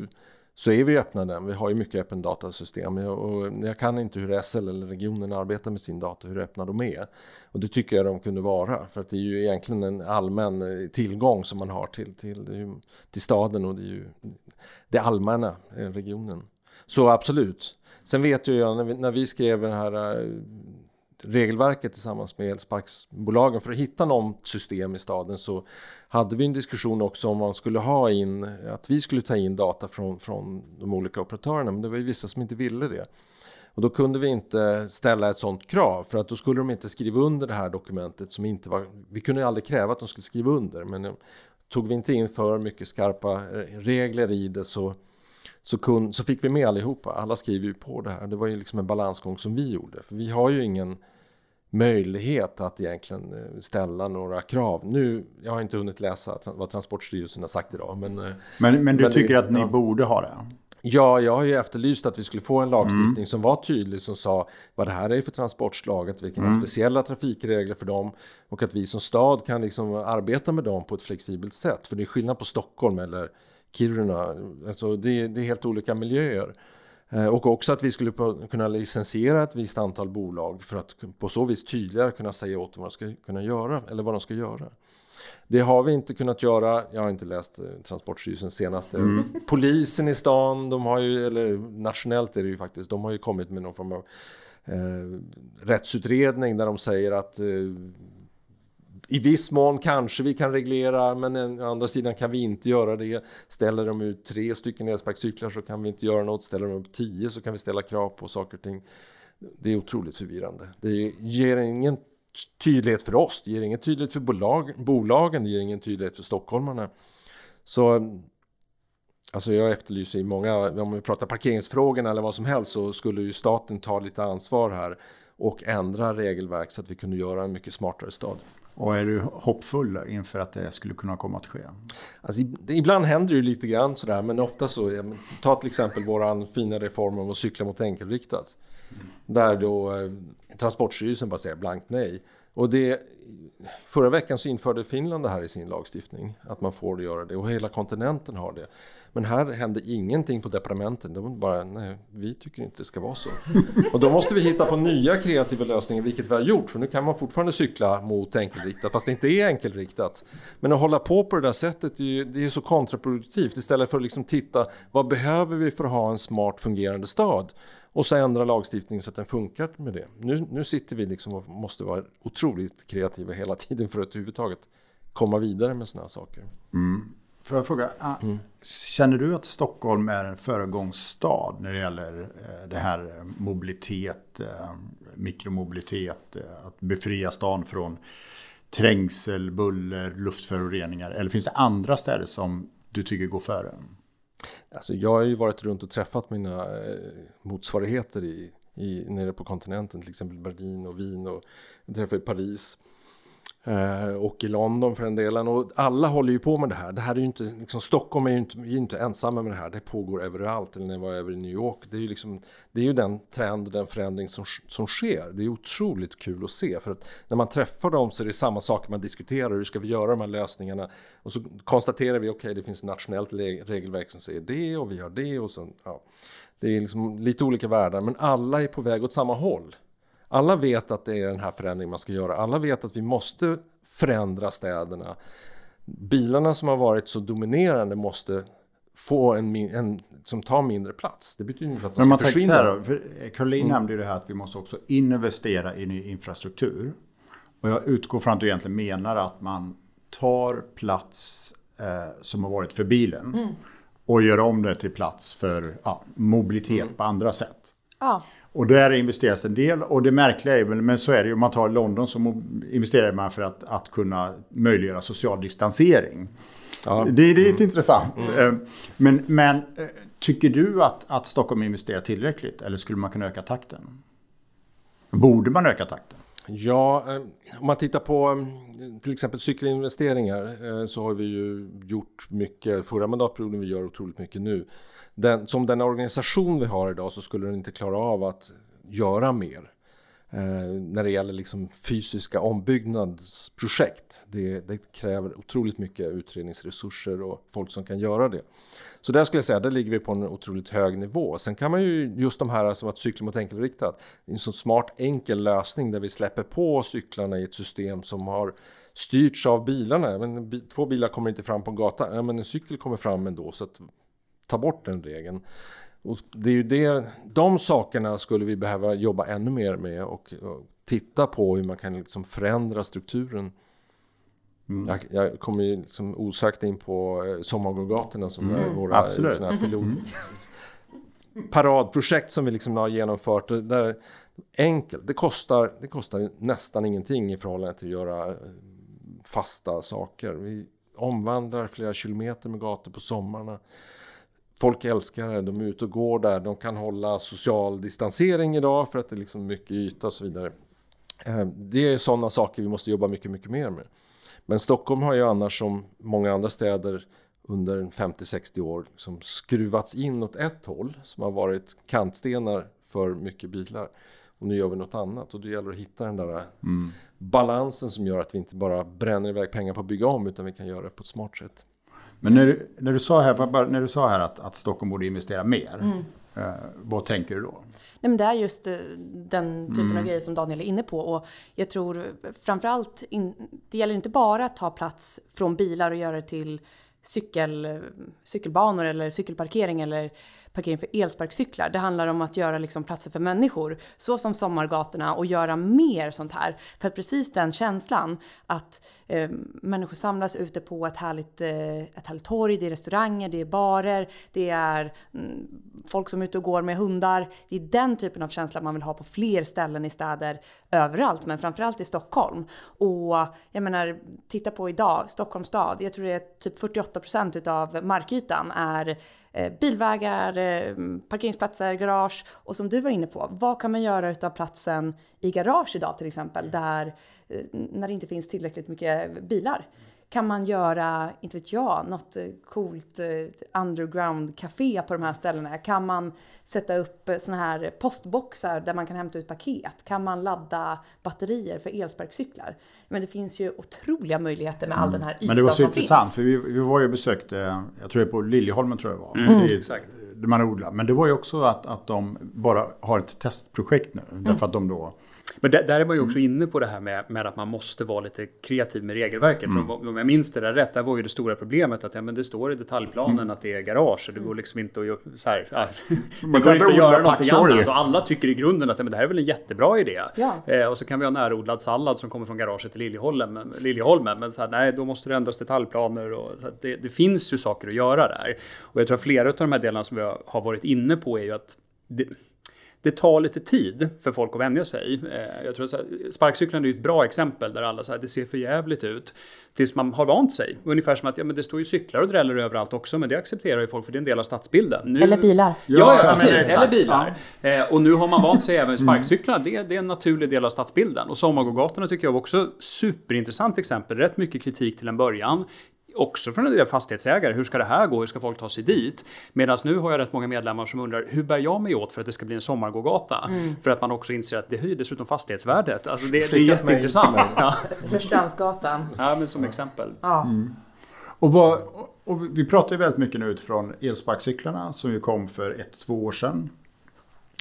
så är vi öppna den. Vi har ju mycket öppen datasystem och jag kan inte hur SL eller regionen arbetar med sin data, hur öppna de är. Och det tycker jag de kunde vara, för att det är ju egentligen en allmän eh, tillgång som man har till, till, till staden och det är ju det allmänna, eh, regionen. Så absolut. Sen vet ju jag när vi, när vi skrev den här eh, regelverket tillsammans med elsparksbolagen för att hitta något system i staden så hade vi en diskussion också om man skulle ha in, att vi skulle ta in data från, från de olika operatörerna, men det var ju vissa som inte ville det. Och då kunde vi inte ställa ett sådant krav för att då skulle de inte skriva under det här dokumentet som inte var, vi kunde ju aldrig kräva att de skulle skriva under, men tog vi inte in för mycket skarpa eh, regler i det så så, kun, så fick vi med allihopa. Alla skriver ju på det här. Det var ju liksom en balansgång som vi gjorde. För vi har ju ingen möjlighet att egentligen eh, ställa några krav. Nu, jag har inte hunnit läsa vad Transportstyrelsen har sagt idag. Men, eh, men, men du men tycker det, att ni ja. borde ha det? Ja, jag har ju efterlyst att vi skulle få en lagstiftning mm. som var tydlig som sa vad det här är för transportslag, att vi kan mm. ha speciella trafikregler för dem och att vi som stad kan liksom arbeta med dem på ett flexibelt sätt. För det är skillnad på Stockholm eller Kiruna, alltså det, det är helt olika miljöer. Eh, och också att vi skulle kunna licensiera ett visst antal bolag för att på så vis tydligare kunna säga åt dem vad de ska kunna göra eller vad de ska göra. Det har vi inte kunnat göra. Jag har inte läst eh, Transportstyrelsens senaste. Mm. Polisen i stan, de har ju, eller nationellt är det ju faktiskt, de har ju kommit med någon form av eh, rättsutredning där de säger att eh, i viss mån kanske vi kan reglera, men å andra sidan kan vi inte göra det. Ställer de ut tre stycken elsparkcyklar så kan vi inte göra något. Ställer de upp tio så kan vi ställa krav på saker och ting. Det är otroligt förvirrande. Det ger ingen tydlighet för oss, det ger ingen tydlighet för bolag, bolagen, det ger ingen tydlighet för stockholmarna. Så Alltså jag efterlyser i många, om vi pratar parkeringsfrågorna eller vad som helst så skulle ju staten ta lite ansvar här och ändra regelverk så att vi kunde göra en mycket smartare stad. Och är du hoppfull inför att det skulle kunna komma att ske? Alltså, ibland händer det ju lite grann sådär, men ofta så, ta till exempel våran fina reform om att cykla mot enkelriktat. Där då eh, Transportstyrelsen bara säger blankt nej. Och det, förra veckan så införde Finland det här i sin lagstiftning. Att man får göra det och hela kontinenten har det. Men här hände ingenting på departementen. De bara, nej, vi tycker inte det ska vara så. Och då måste vi hitta på nya kreativa lösningar, vilket vi har gjort. För nu kan man fortfarande cykla mot enkelriktat, fast det inte är enkelriktat. Men att hålla på på det där sättet, det är, det är så kontraproduktivt. Istället för att liksom titta, vad behöver vi för att ha en smart fungerande stad? Och så ändra lagstiftningen så att den funkar med det. Nu, nu sitter vi liksom och måste vara otroligt kreativa hela tiden för att överhuvudtaget komma vidare med sådana här saker. Mm. Får jag fråga, ah, mm. känner du att Stockholm är en föregångsstad när det gäller eh, det här eh, mobilitet, eh, mikromobilitet, att befria stan från trängsel, buller, luftföroreningar? Eller finns det andra städer som du tycker går före? Alltså jag har ju varit runt och träffat mina eh, motsvarigheter i, i, nere på kontinenten, till exempel Berlin och Wien och jag träffade Paris. Eh, och i London för den delen. Och alla håller ju på med det här. Det här är ju inte, liksom, Stockholm är ju inte, är inte ensamma med det här. Det pågår överallt. Eller när jag var över i New York. Det är ju, liksom, det är ju den trend den förändring som, som sker. Det är otroligt kul att se. För att när man träffar dem så är det samma saker man diskuterar. Hur ska vi göra de här lösningarna? Och så konstaterar vi, okej okay, det finns ett nationellt regelverk som säger det och vi har det. Och så, ja. Det är liksom lite olika världar men alla är på väg åt samma håll. Alla vet att det är den här förändringen man ska göra. Alla vet att vi måste förändra städerna. Bilarna som har varit så dominerande måste få en, en som tar mindre plats. Det betyder inte att de ska försvinna. Så här då, Caroline mm. nämnde ju det här att vi måste också investera i ny infrastruktur. Och jag utgår från att du egentligen menar att man tar plats eh, som har varit för bilen mm. och gör om det till plats för ja, mobilitet mm. på andra sätt. Ja. Och där investeras en del och det märkliga är väl, men så är det ju, om man tar London så investerar man för att, att kunna möjliggöra social distansering. Ja. Det, det är mm. intressant. Mm. Eh, men, men eh, tycker du att, att Stockholm investerar tillräckligt eller skulle man kunna öka takten? Borde man öka takten? Ja, eh, om man tittar på eh, till exempel cykelinvesteringar eh, så har vi ju gjort mycket förra mandatperioden, vi gör otroligt mycket nu den, som den organisation vi har idag så skulle den inte klara av att göra mer. Eh, när det gäller liksom fysiska ombyggnadsprojekt. Det, det, kräver otroligt mycket utredningsresurser och folk som kan göra det. Så där skulle jag säga, där ligger vi på en otroligt hög nivå. Sen kan man ju just de här som att cykla mot enkelriktat, en så smart enkel lösning där vi släpper på cyklarna i ett system som har styrts av bilarna. Men, två bilar kommer inte fram på en gata, ja, men en cykel kommer fram ändå. Så att ta bort den regeln. Och det är ju det, de sakerna skulle vi behöva jobba ännu mer med och, och titta på hur man kan liksom förändra strukturen. Mm. Jag, jag kommer ju liksom osökt in på eh, sommargågatorna som mm. är våra Absolut. pilot, mm. paradprojekt som vi liksom har genomfört. Där enkelt, det kostar, det kostar nästan ingenting i förhållande till att göra eh, fasta saker. Vi omvandlar flera kilometer med gator på sommarna folk älskar det, de är ute och går där, de kan hålla social distansering idag för att det är liksom mycket yta och så vidare. Eh, det är sådana saker vi måste jobba mycket, mycket mer med. Men Stockholm har ju annars som många andra städer under 50-60 år som skruvats in åt ett håll som har varit kantstenar för mycket bilar. Och nu gör vi något annat och det gäller att hitta den där mm. balansen som gör att vi inte bara bränner iväg pengar på att bygga om utan vi kan göra det på ett smart sätt. Men när du, när du sa här, när du sa här att, att Stockholm borde investera mer, mm. eh, vad tänker du då? Nej, men det är just eh, den typen mm. av grejer som Daniel är inne på. Och jag tror framförallt, in, det gäller inte bara att ta plats från bilar och göra det till cykel, cykelbanor eller cykelparkering eller parkering för elsparkcyklar. Det handlar om att göra liksom platser för människor, så som sommargatorna och göra mer sånt här. För att precis den känslan att eh, människor samlas ute på ett härligt, eh, ett härligt torg, det är restauranger, det är barer, det är mm, folk som är ute och går med hundar. Det är den typen av känsla man vill ha på fler ställen i städer överallt, men framförallt i Stockholm. Och jag menar, titta på idag, Stockholms stad, jag tror det är typ 48 procent utav markytan är bilvägar, eh, parkeringsplatser, garage. Och som du var inne på, vad kan man göra utav platsen i garage idag till exempel, där eh, när det inte finns tillräckligt mycket bilar? Kan man göra, inte vet jag, något eh, coolt eh, underground café på de här ställena? Kan man sätta upp eh, såna här postboxar där man kan hämta ut paket? Kan man ladda batterier för elsparkcyklar? Men det finns ju otroliga möjligheter med all den här ytan som finns. Men det var så intressant, för vi, vi var ju besökte, jag tror det är på Liljeholmen tror jag var. Mm. Det är, Exakt. där man odlar. Men det var ju också att, att de bara har ett testprojekt nu. Därför att de då Men där, där är man ju också inne på det här med, med att man måste vara lite kreativ med regelverket. För om, jag minns det där rätt, där var ju det stora problemet att ja, men det står i detaljplanen att det är garage och det går liksom inte att göra så här. Ja, går kan inte göra någonting annat och alla tycker i grunden att ja, men det här är väl en jättebra idé. Ja. Eh, och så kan vi ha närodlad sallad som kommer från garaget till Liljeholmen. Liljeholmen men så här, nej, då måste det ändras detaljplaner och så här, det, det finns ju saker att göra där. Och jag tror att flera av de här delarna som vi har- har varit inne på är ju att det, det tar lite tid för folk att vänja sig. Eh, Jag tror så här, sparkcyklarna är ett bra exempel där alla säger det ser för jävligt ut. Tills man har vant sig. Ungefär som att ja, men det står ju cyklar och dräller överallt också, men det accepterar ju folk för det är en del av stadsbilden. Nu, Eller bilar. Ja, Ja, ja, precis. exakt. Eller bilar. Eh, och nu har man vant sig även vid sparkcyklar. Det, det är en naturlig del av stadsbilden. Och sommargågatorna tycker jag var också superintressant exempel. Rätt mycket kritik till en början. Också från en del fastighetsägare. Hur ska det här gå? Hur ska folk ta sig dit? Medan nu har jag rätt många medlemmar som undrar hur bär jag mig åt för att det ska bli en sommargågata? För att man också inser att det höjer dessutom fastighetsvärdet. Alltså det, det är jätteintressant. mig. Ja. Rörstrandsgatan. ja, men som exempel. Ja. Och, vad, och vi pratar ju väldigt mycket nu utifrån elsparkcyklarna som ju kom för ett, två år sedan.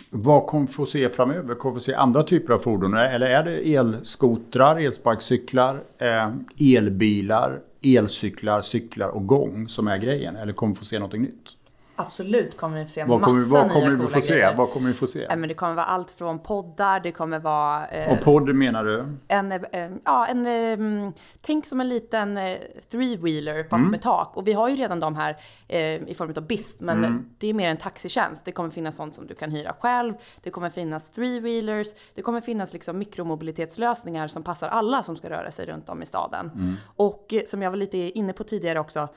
Vad kommer vi få se framöver? Kommer vi se andra typer av fordon? Eller är det elskotrar, elsparkcyklar, eh, elbilar, elcyklar, cyklar och gång som är grejen? Eller kommer vi få se någonting nytt? Absolut kommer vi få se Vad kommer, massa vad kommer nya vi coola få se? grejer. Vad kommer vi få se? Nej, men det kommer vara allt från poddar, det kommer vara eh, Och podd menar du? en, eh, ja, en, eh, tänk som en liten eh, three-wheeler fast Mm. med tak. Och vi har ju redan de här eh, i form av BIST, men Mm. det är mer en taxitjänst. Det kommer finnas sånt som du kan hyra själv. Det kommer finnas three-wheelers. Det kommer finnas liksom mikromobilitetslösningar som passar alla som ska röra sig runt om i staden. Mm. Och eh, som jag var lite inne på tidigare också,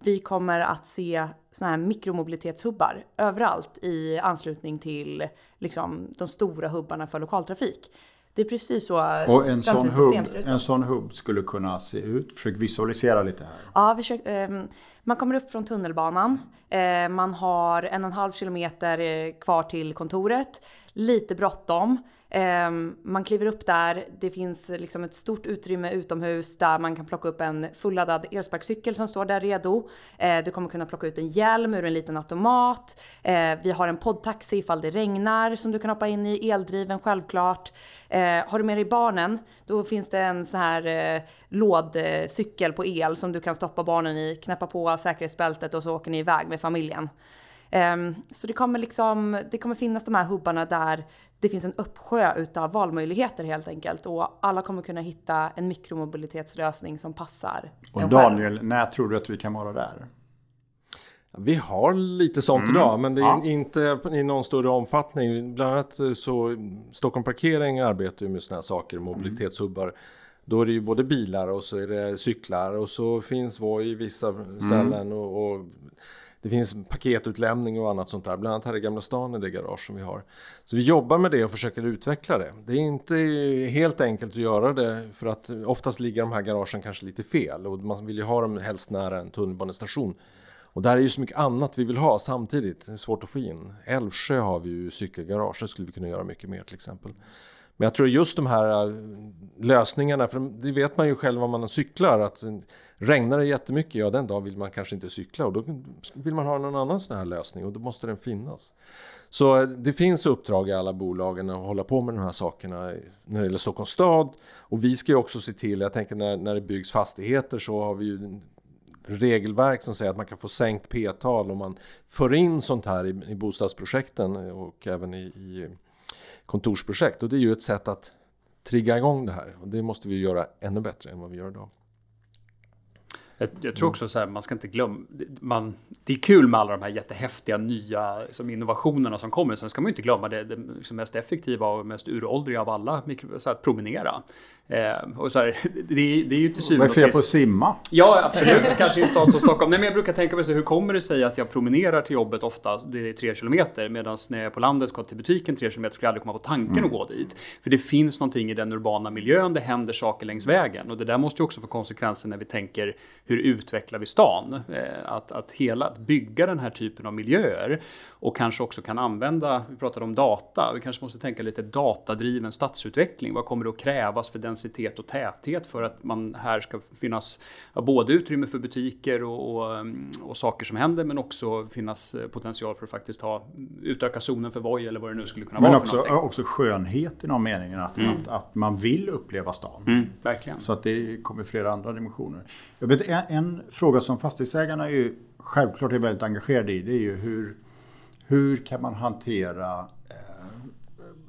vi kommer att se såna här mikromobilitetshubbar överallt i anslutning till liksom, de stora hubbarna för lokaltrafik. Det är precis så Och en sån, hubb, en sån hubb skulle kunna se ut. Försök visualisera lite här. Ja, vi försöker, ehm, man kommer upp från tunnelbanan. Eh, man har en och en halv kilometer eh, kvar till kontoret. Lite bråttom. Ehm, man kliver upp där. Det finns liksom ett stort utrymme utomhus där man kan plocka upp en fulladdad elsparkcykel som står där redo. Ehm, du kommer kunna plocka ut en hjälm ur en liten automat. Ehm, vi har en poddtaxi ifall det regnar som du kan hoppa in i. Eldriven självklart. Har du med dig barnen, då finns det en sån här eh, lådcykel på el som du kan stoppa barnen i, knäppa på säkerhetsbältet och så åker ni iväg med familjen. Så det kommer liksom, det kommer finnas de här hubbarna där det finns en uppsjö utav valmöjligheter helt enkelt och alla kommer kunna hitta en mikromobilitetslösning som passar Och. Daniel, när tror du att vi kan vara där? Vi har lite sånt Mm. idag, men det är Ja. inte i någon större omfattning. Bland annat så Stockholm Parkering arbetar ju med sådana här saker, mobilitetshubbar. Då är det ju både bilar och så är det cyklar och så finns Voi i vissa ställen och, och det finns paketutlämning och annat sånt där. Bland annat här i Gamla stan i det garage som vi har. Så vi jobbar med det och försöker utveckla det. Det är inte helt enkelt att göra det för att oftast ligger de här garagen kanske lite fel och man vill ju ha dem helst nära en tunnelbanestation. Och där är ju så mycket annat vi vill ha samtidigt. Det är svårt att få in. Älvsjö har vi ju cykelgarage, där skulle vi kunna göra mycket mer till exempel. Men jag tror just de här äh, lösningarna, för det vet man ju själv om man cyklar, att regnar det jättemycket, ja den dagen vill man kanske inte cykla och då vill man ha någon annan sån här lösning och då måste den finnas. Så eh, det finns uppdrag i alla bolagen att hålla på med de här sakerna när det gäller Stockholms stad. Och vi ska ju också se till, jag tänker när, när det byggs fastigheter så har vi ju regelverk som säger att man kan få sänkt p-tal om man för in sånt här i, i bostadsprojekten och även i, i kontorsprojekt. Och det är ju ett sätt att trigga igång det här. Och det måste vi göra ännu bättre än vad vi gör idag. Jag, jag tror också så här, man ska inte glömma, man, det är kul med alla de här jättehäftiga nya liksom, innovationerna som kommer. Sen ska man ju inte glömma det, det liksom mest effektiva och mest uråldriga av alla, så här, att promenera. Eh, och så här, det, det, är ju till syvende och sist... Vad är fel på att simma? Ja, absolut. Kanske i en stad som Stockholm. Nej, men jag brukar tänka mig så hur kommer det sig att jag promenerar till jobbet ofta, det är tre kilometer, medan när jag är på landet ska till butiken tre kilometer skulle jag aldrig komma på tanken mm. att gå dit. För det finns någonting i den urbana miljön, det händer saker längs vägen. Och det där måste ju också få konsekvenser när vi tänker hur utvecklar vi stan? Eh, att, att, hela, att bygga den här typen av miljöer och kanske också kan använda, vi pratade om data, vi kanske måste tänka lite datadriven stadsutveckling. Vad kommer det att krävas för densitet och täthet för att man här ska finnas både utrymme för butiker och, och, mm, och, saker som händer men också finnas eh, potential för att faktiskt ha, utöka zonen för Voi eller vad det nu skulle kunna men vara. Men också, också skönhet i någon mening, att, mm. att, att, man vill uppleva stan. Mm, verkligen. Så att det kommer flera andra dimensioner. Jag vet, en, fråga som fastighetsägarna är ju självklart är väldigt engagerade i, det är ju hur, hur kan man hantera eh,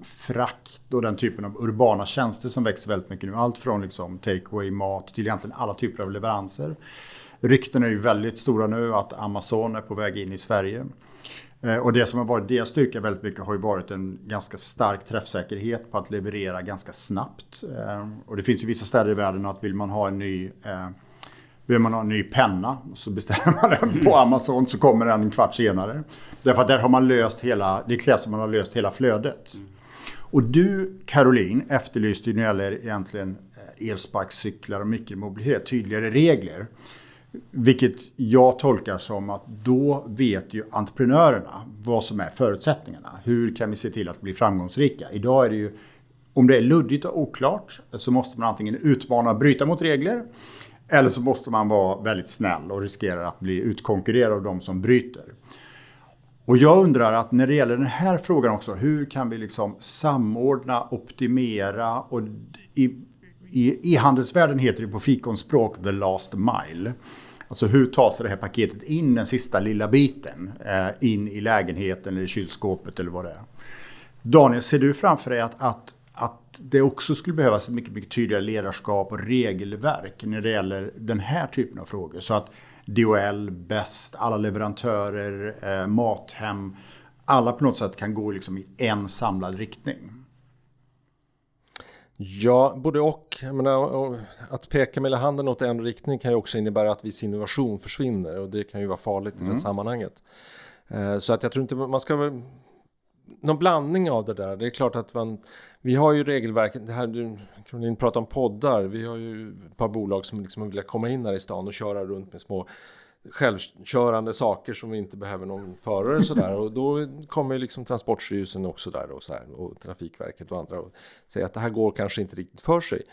frakt och den typen av urbana tjänster som växer väldigt mycket nu. Allt från liksom takeaway, mat till egentligen alla typer av leveranser. Rykten är ju väldigt stora nu att Amazon är på väg in i Sverige. Eh, och det som har varit deras styrka väldigt mycket har ju varit en ganska stark träffsäkerhet på att leverera ganska snabbt. Eh, och det finns ju vissa städer i världen att vill man ha en ny eh, vill man ha en ny penna så beställer man den på Amazon så kommer den en kvart senare. Därför att där har man löst hela, det krävs att man har löst hela flödet. Och du Caroline efterlyste när det gäller egentligen eh, elsparkcyklar och mikromobilitet tydligare regler. Vilket jag tolkar som att då vet ju entreprenörerna vad som är förutsättningarna. Hur kan vi se till att bli framgångsrika? Idag är det ju, om det är luddigt och oklart så måste man antingen utmana och bryta mot regler. Eller så måste man vara väldigt snäll och riskerar att bli utkonkurrerad av de som bryter. Och jag undrar att när det gäller den här frågan också, hur kan vi liksom samordna, optimera och i, i e-handelsvärlden heter det på fikonspråk the last mile. Alltså hur tas det här paketet in den sista lilla biten eh, in i lägenheten eller kylskåpet eller vad det är. Daniel, ser du framför dig att, att det också skulle behövas ett mycket, mycket tydligare ledarskap och regelverk när det gäller den här typen av frågor? Så att DHL, Best, alla leverantörer, eh, Mathem. Alla på något sätt kan gå liksom i en samlad riktning. Ja, både och. Menar, att peka med handen åt en riktning kan ju också innebära att viss innovation försvinner och det kan ju vara farligt mm. i det mm. sammanhanget. Eh, så att jag tror inte man ska någon blandning av det där. Det är klart att man, vi har ju regelverket, det här du Caroline pratar om poddar, vi har ju ett par bolag som liksom vill komma in här i stan och köra runt med små självkörande saker som vi inte behöver någon förare sådär och då kommer liksom Transportstyrelsen också där och, så här, och Trafikverket och andra och säger att det här går kanske inte riktigt för sig.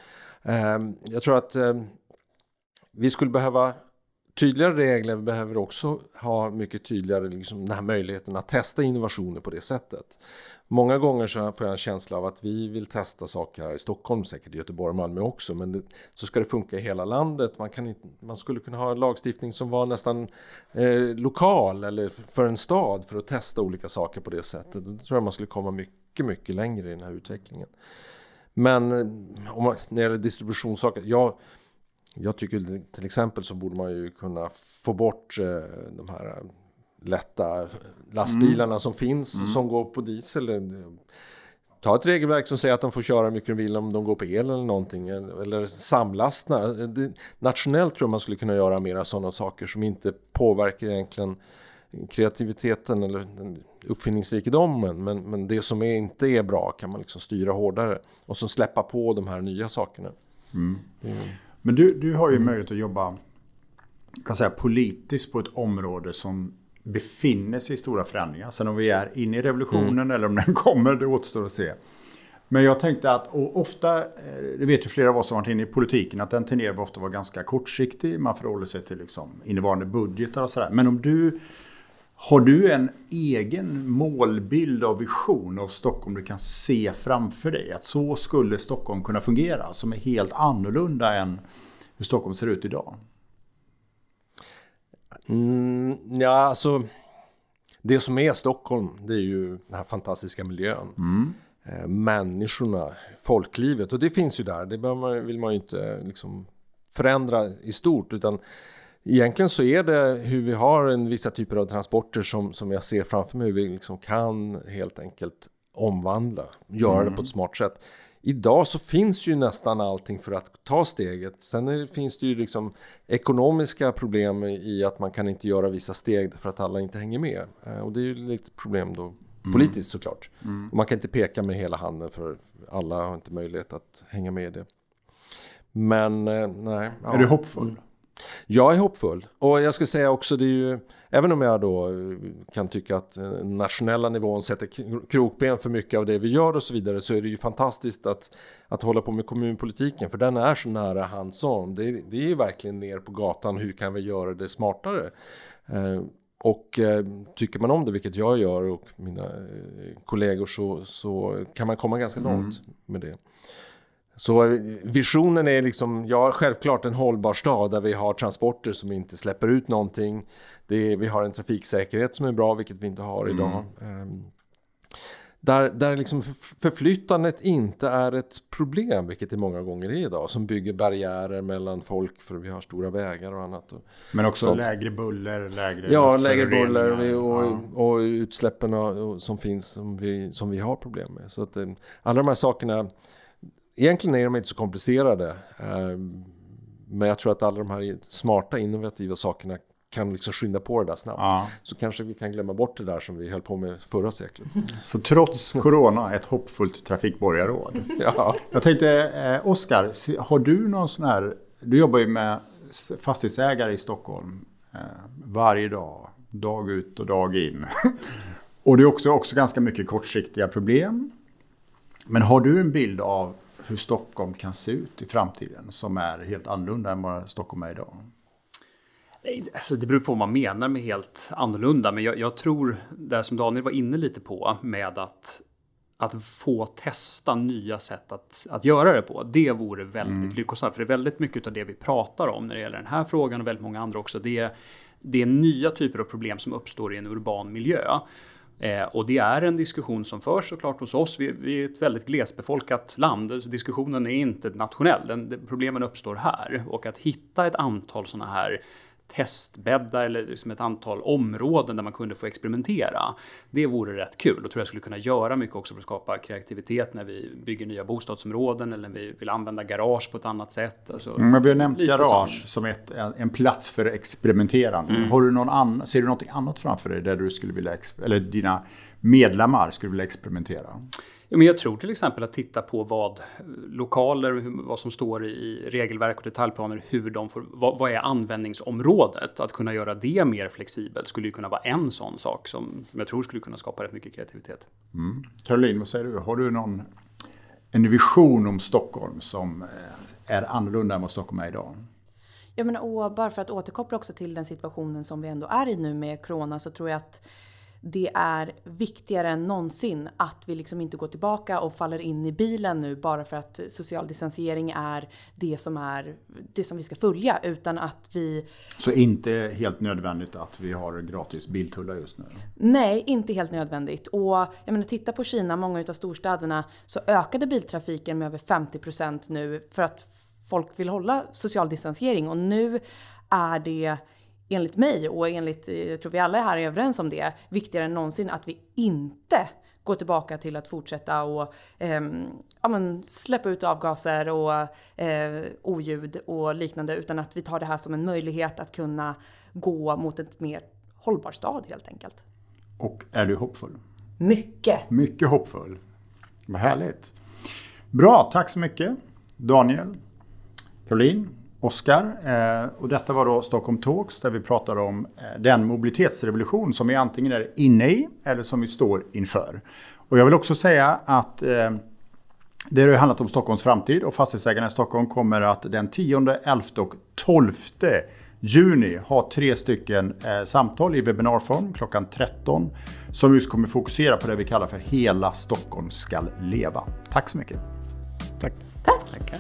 Ehm, jag tror att ehm, vi skulle behöva tydligare regler, vi behöver också ha mycket tydligare liksom, den här möjligheten att testa innovationer på det sättet. Många gånger så får jag en känsla av att vi vill testa saker här i Stockholm, säkert i Göteborg och Malmö också, men det, så ska det funka i hela landet. Man, kan inte, man skulle kunna ha en lagstiftning som var nästan eh, lokal eller för en stad för att testa olika saker på det sättet. Då tror jag man skulle komma mycket, mycket längre i den här utvecklingen. Men eh, om man, när det gäller distributionssaker, jag, jag tycker till exempel så borde man ju kunna få bort eh, de här lätta lastbilarna mm. som finns mm. som går på diesel. Ta ett regelverk som säger att de får köra hur mycket de vill om de går på el eller någonting. Eller samlastna. Nationellt tror jag man skulle kunna göra mera sådana saker som inte påverkar egentligen kreativiteten eller uppfinningsrikedomen. Men, men det som är, inte är bra kan man liksom styra hårdare. Och så släppa på de här nya sakerna. Mm. Men du, du har ju mm. möjlighet att jobba kan säga, politiskt på ett område som befinner sig i stora förändringar. Sen om vi är inne i revolutionen mm. eller om den kommer, det återstår att se. Men jag tänkte att, och ofta, eh, det vet ju flera av oss som varit inne i politiken, att den tenderar ofta att vara ganska kortsiktig. Man förhåller sig till liksom innevarande budgetar och sådär. Men om du, har du en egen målbild och vision av Stockholm du kan se framför dig? Att så skulle Stockholm kunna fungera, som är helt annorlunda än hur Stockholm ser ut idag? Mm, ja, alltså det som är Stockholm, det är ju den här fantastiska miljön. Mm. Eh, människorna, folklivet och det finns ju där. Det man, vill man ju inte liksom förändra i stort utan egentligen så är det hur vi har en vissa typer av transporter som, som jag ser framför mig hur vi liksom kan helt enkelt omvandla, göra mm. det på ett smart sätt. idag så finns ju nästan allting för att ta steget. Sen är, finns det ju liksom ekonomiska problem i att man kan inte göra vissa steg för att alla inte hänger med. Eh, och det är ju lite problem då mm. politiskt såklart. Mm. man kan inte peka med hela handen för alla har inte möjlighet att hänga med i det. Men eh, nej. Ja. Är du hoppfull? Mm. Jag är hoppfull. Och jag skulle säga också, det är ju, även om jag då kan tycka att nationella nivån sätter krokben för mycket av det vi gör och så vidare, så är det ju fantastiskt att, att hålla på med kommunpolitiken, för den är så nära hands-on. Det, det är ju verkligen ner på gatan, hur kan vi göra det smartare? Eh, och eh, tycker man om det, vilket jag gör och mina eh, kollegor, så, så kan man komma ganska långt mm. med det. Så visionen är liksom, ja självklart en hållbar stad där vi har transporter som inte släpper ut någonting. Det vi har en trafiksäkerhet som är bra, vilket vi inte har mm. idag. Um, där, där liksom förflyttandet inte är ett problem, vilket det många gånger är idag, som bygger barriärer mellan folk för vi har stora vägar och annat. Men också sånt. lägre buller, lägre Ja, lägre buller och, ja. och utsläppen som finns som vi, som vi har problem med. Så att eh, alla de här sakerna egentligen är de inte så komplicerade. Ehm, men jag tror att alla de här smarta innovativa sakerna kan liksom skynda på det där snabbt. Ja. Så kanske vi kan glömma bort det där som vi höll på med förra seklet. Så trots corona, ett hoppfullt trafikborgarråd. ja. Jag tänkte, eh, Oskar, har du någon sån här, du jobbar ju med fastighetsägare i Stockholm eh, varje dag, dag ut och dag in. och det är också, också ganska mycket kortsiktiga problem. Men har du en bild av hur Stockholm kan se ut i framtiden som är helt annorlunda än vad Stockholm är idag? Alltså det beror på vad man menar med helt annorlunda, men jag, jag tror det som Daniel var inne lite på med att att få testa nya sätt att, att göra det på. Det vore väldigt mm. lyckosamt. För det är väldigt mycket av det vi pratar om när det gäller den här frågan och väldigt många andra också. Det är, det är nya typer av problem som uppstår i en urban miljö. Eh, och det är en diskussion som förs såklart hos oss. Vi, vi är ett väldigt glesbefolkat land. Alltså diskussionen är inte nationell. Den, problemen uppstår här. Och att hitta ett antal sådana här testbäddar eller liksom ett antal områden där man kunde få experimentera. Det vore rätt kul och tror jag skulle kunna göra mycket också för att skapa kreativitet när vi bygger nya bostadsområden eller när vi vill använda garage på ett annat sätt. Alltså, mm, Men vi har nämnt garage som, som ett, en plats för experimenterande. Mm. Har du någon annan, ser du något annat framför dig där du skulle vilja, eller dina medlemmar skulle vilja experimentera? Ja, men jag tror till exempel att titta på vad lokaler, vad som står i regelverk och detaljplaner, hur de får, vad, vad är användningsområdet? Att kunna göra det mer flexibelt skulle ju kunna vara en sån sak som, som jag tror skulle kunna skapa rätt mycket kreativitet. Mm. Caroline, vad säger du? Har du någon en vision om Stockholm som eh, är annorlunda än vad Stockholm är idag? Ja, men och bara för att återkoppla också till den situationen som vi ändå är i nu med corona så tror jag att det är viktigare än någonsin att vi liksom inte går tillbaka och faller in i bilen nu bara för att social distansering är det som är det som vi ska följa utan att vi... Så inte helt nödvändigt att vi har gratis biltullar just nu? Nej, inte helt nödvändigt. Och jag menar, titta på Kina, många utav storstäderna, så ökade biltrafiken med över 50% nu för att folk vill hålla social distansering och nu är det enligt mig och enligt, eh, jag tror vi alla här är överens om det, viktigare än någonsin att vi inte går tillbaka till att fortsätta och eh, ja, men släppa ut avgaser och eh, oljud och liknande utan att vi tar det här som en möjlighet att kunna gå mot ett mer hållbar stad helt enkelt. Och är du hoppfull? Mycket! Mycket hoppfull. Vad härligt. Bra, tack så mycket. Daniel, Caroline, Oskar. Eh, och detta var då Stockholm Talks där vi pratar om eh, den mobilitetsrevolution som vi antingen är inne i eller som vi står inför. Och jag vill också säga att eh, det har handlat om Stockholms framtid och fastighetsägarna i Stockholm kommer att den 10, 11 och 12 juni ha tre stycken samtal i webbinarform klockan 13 som just kommer fokusera på det vi kallar för Hela Stockholm ska leva. Tack så mycket. Tack. Tack. Tackar.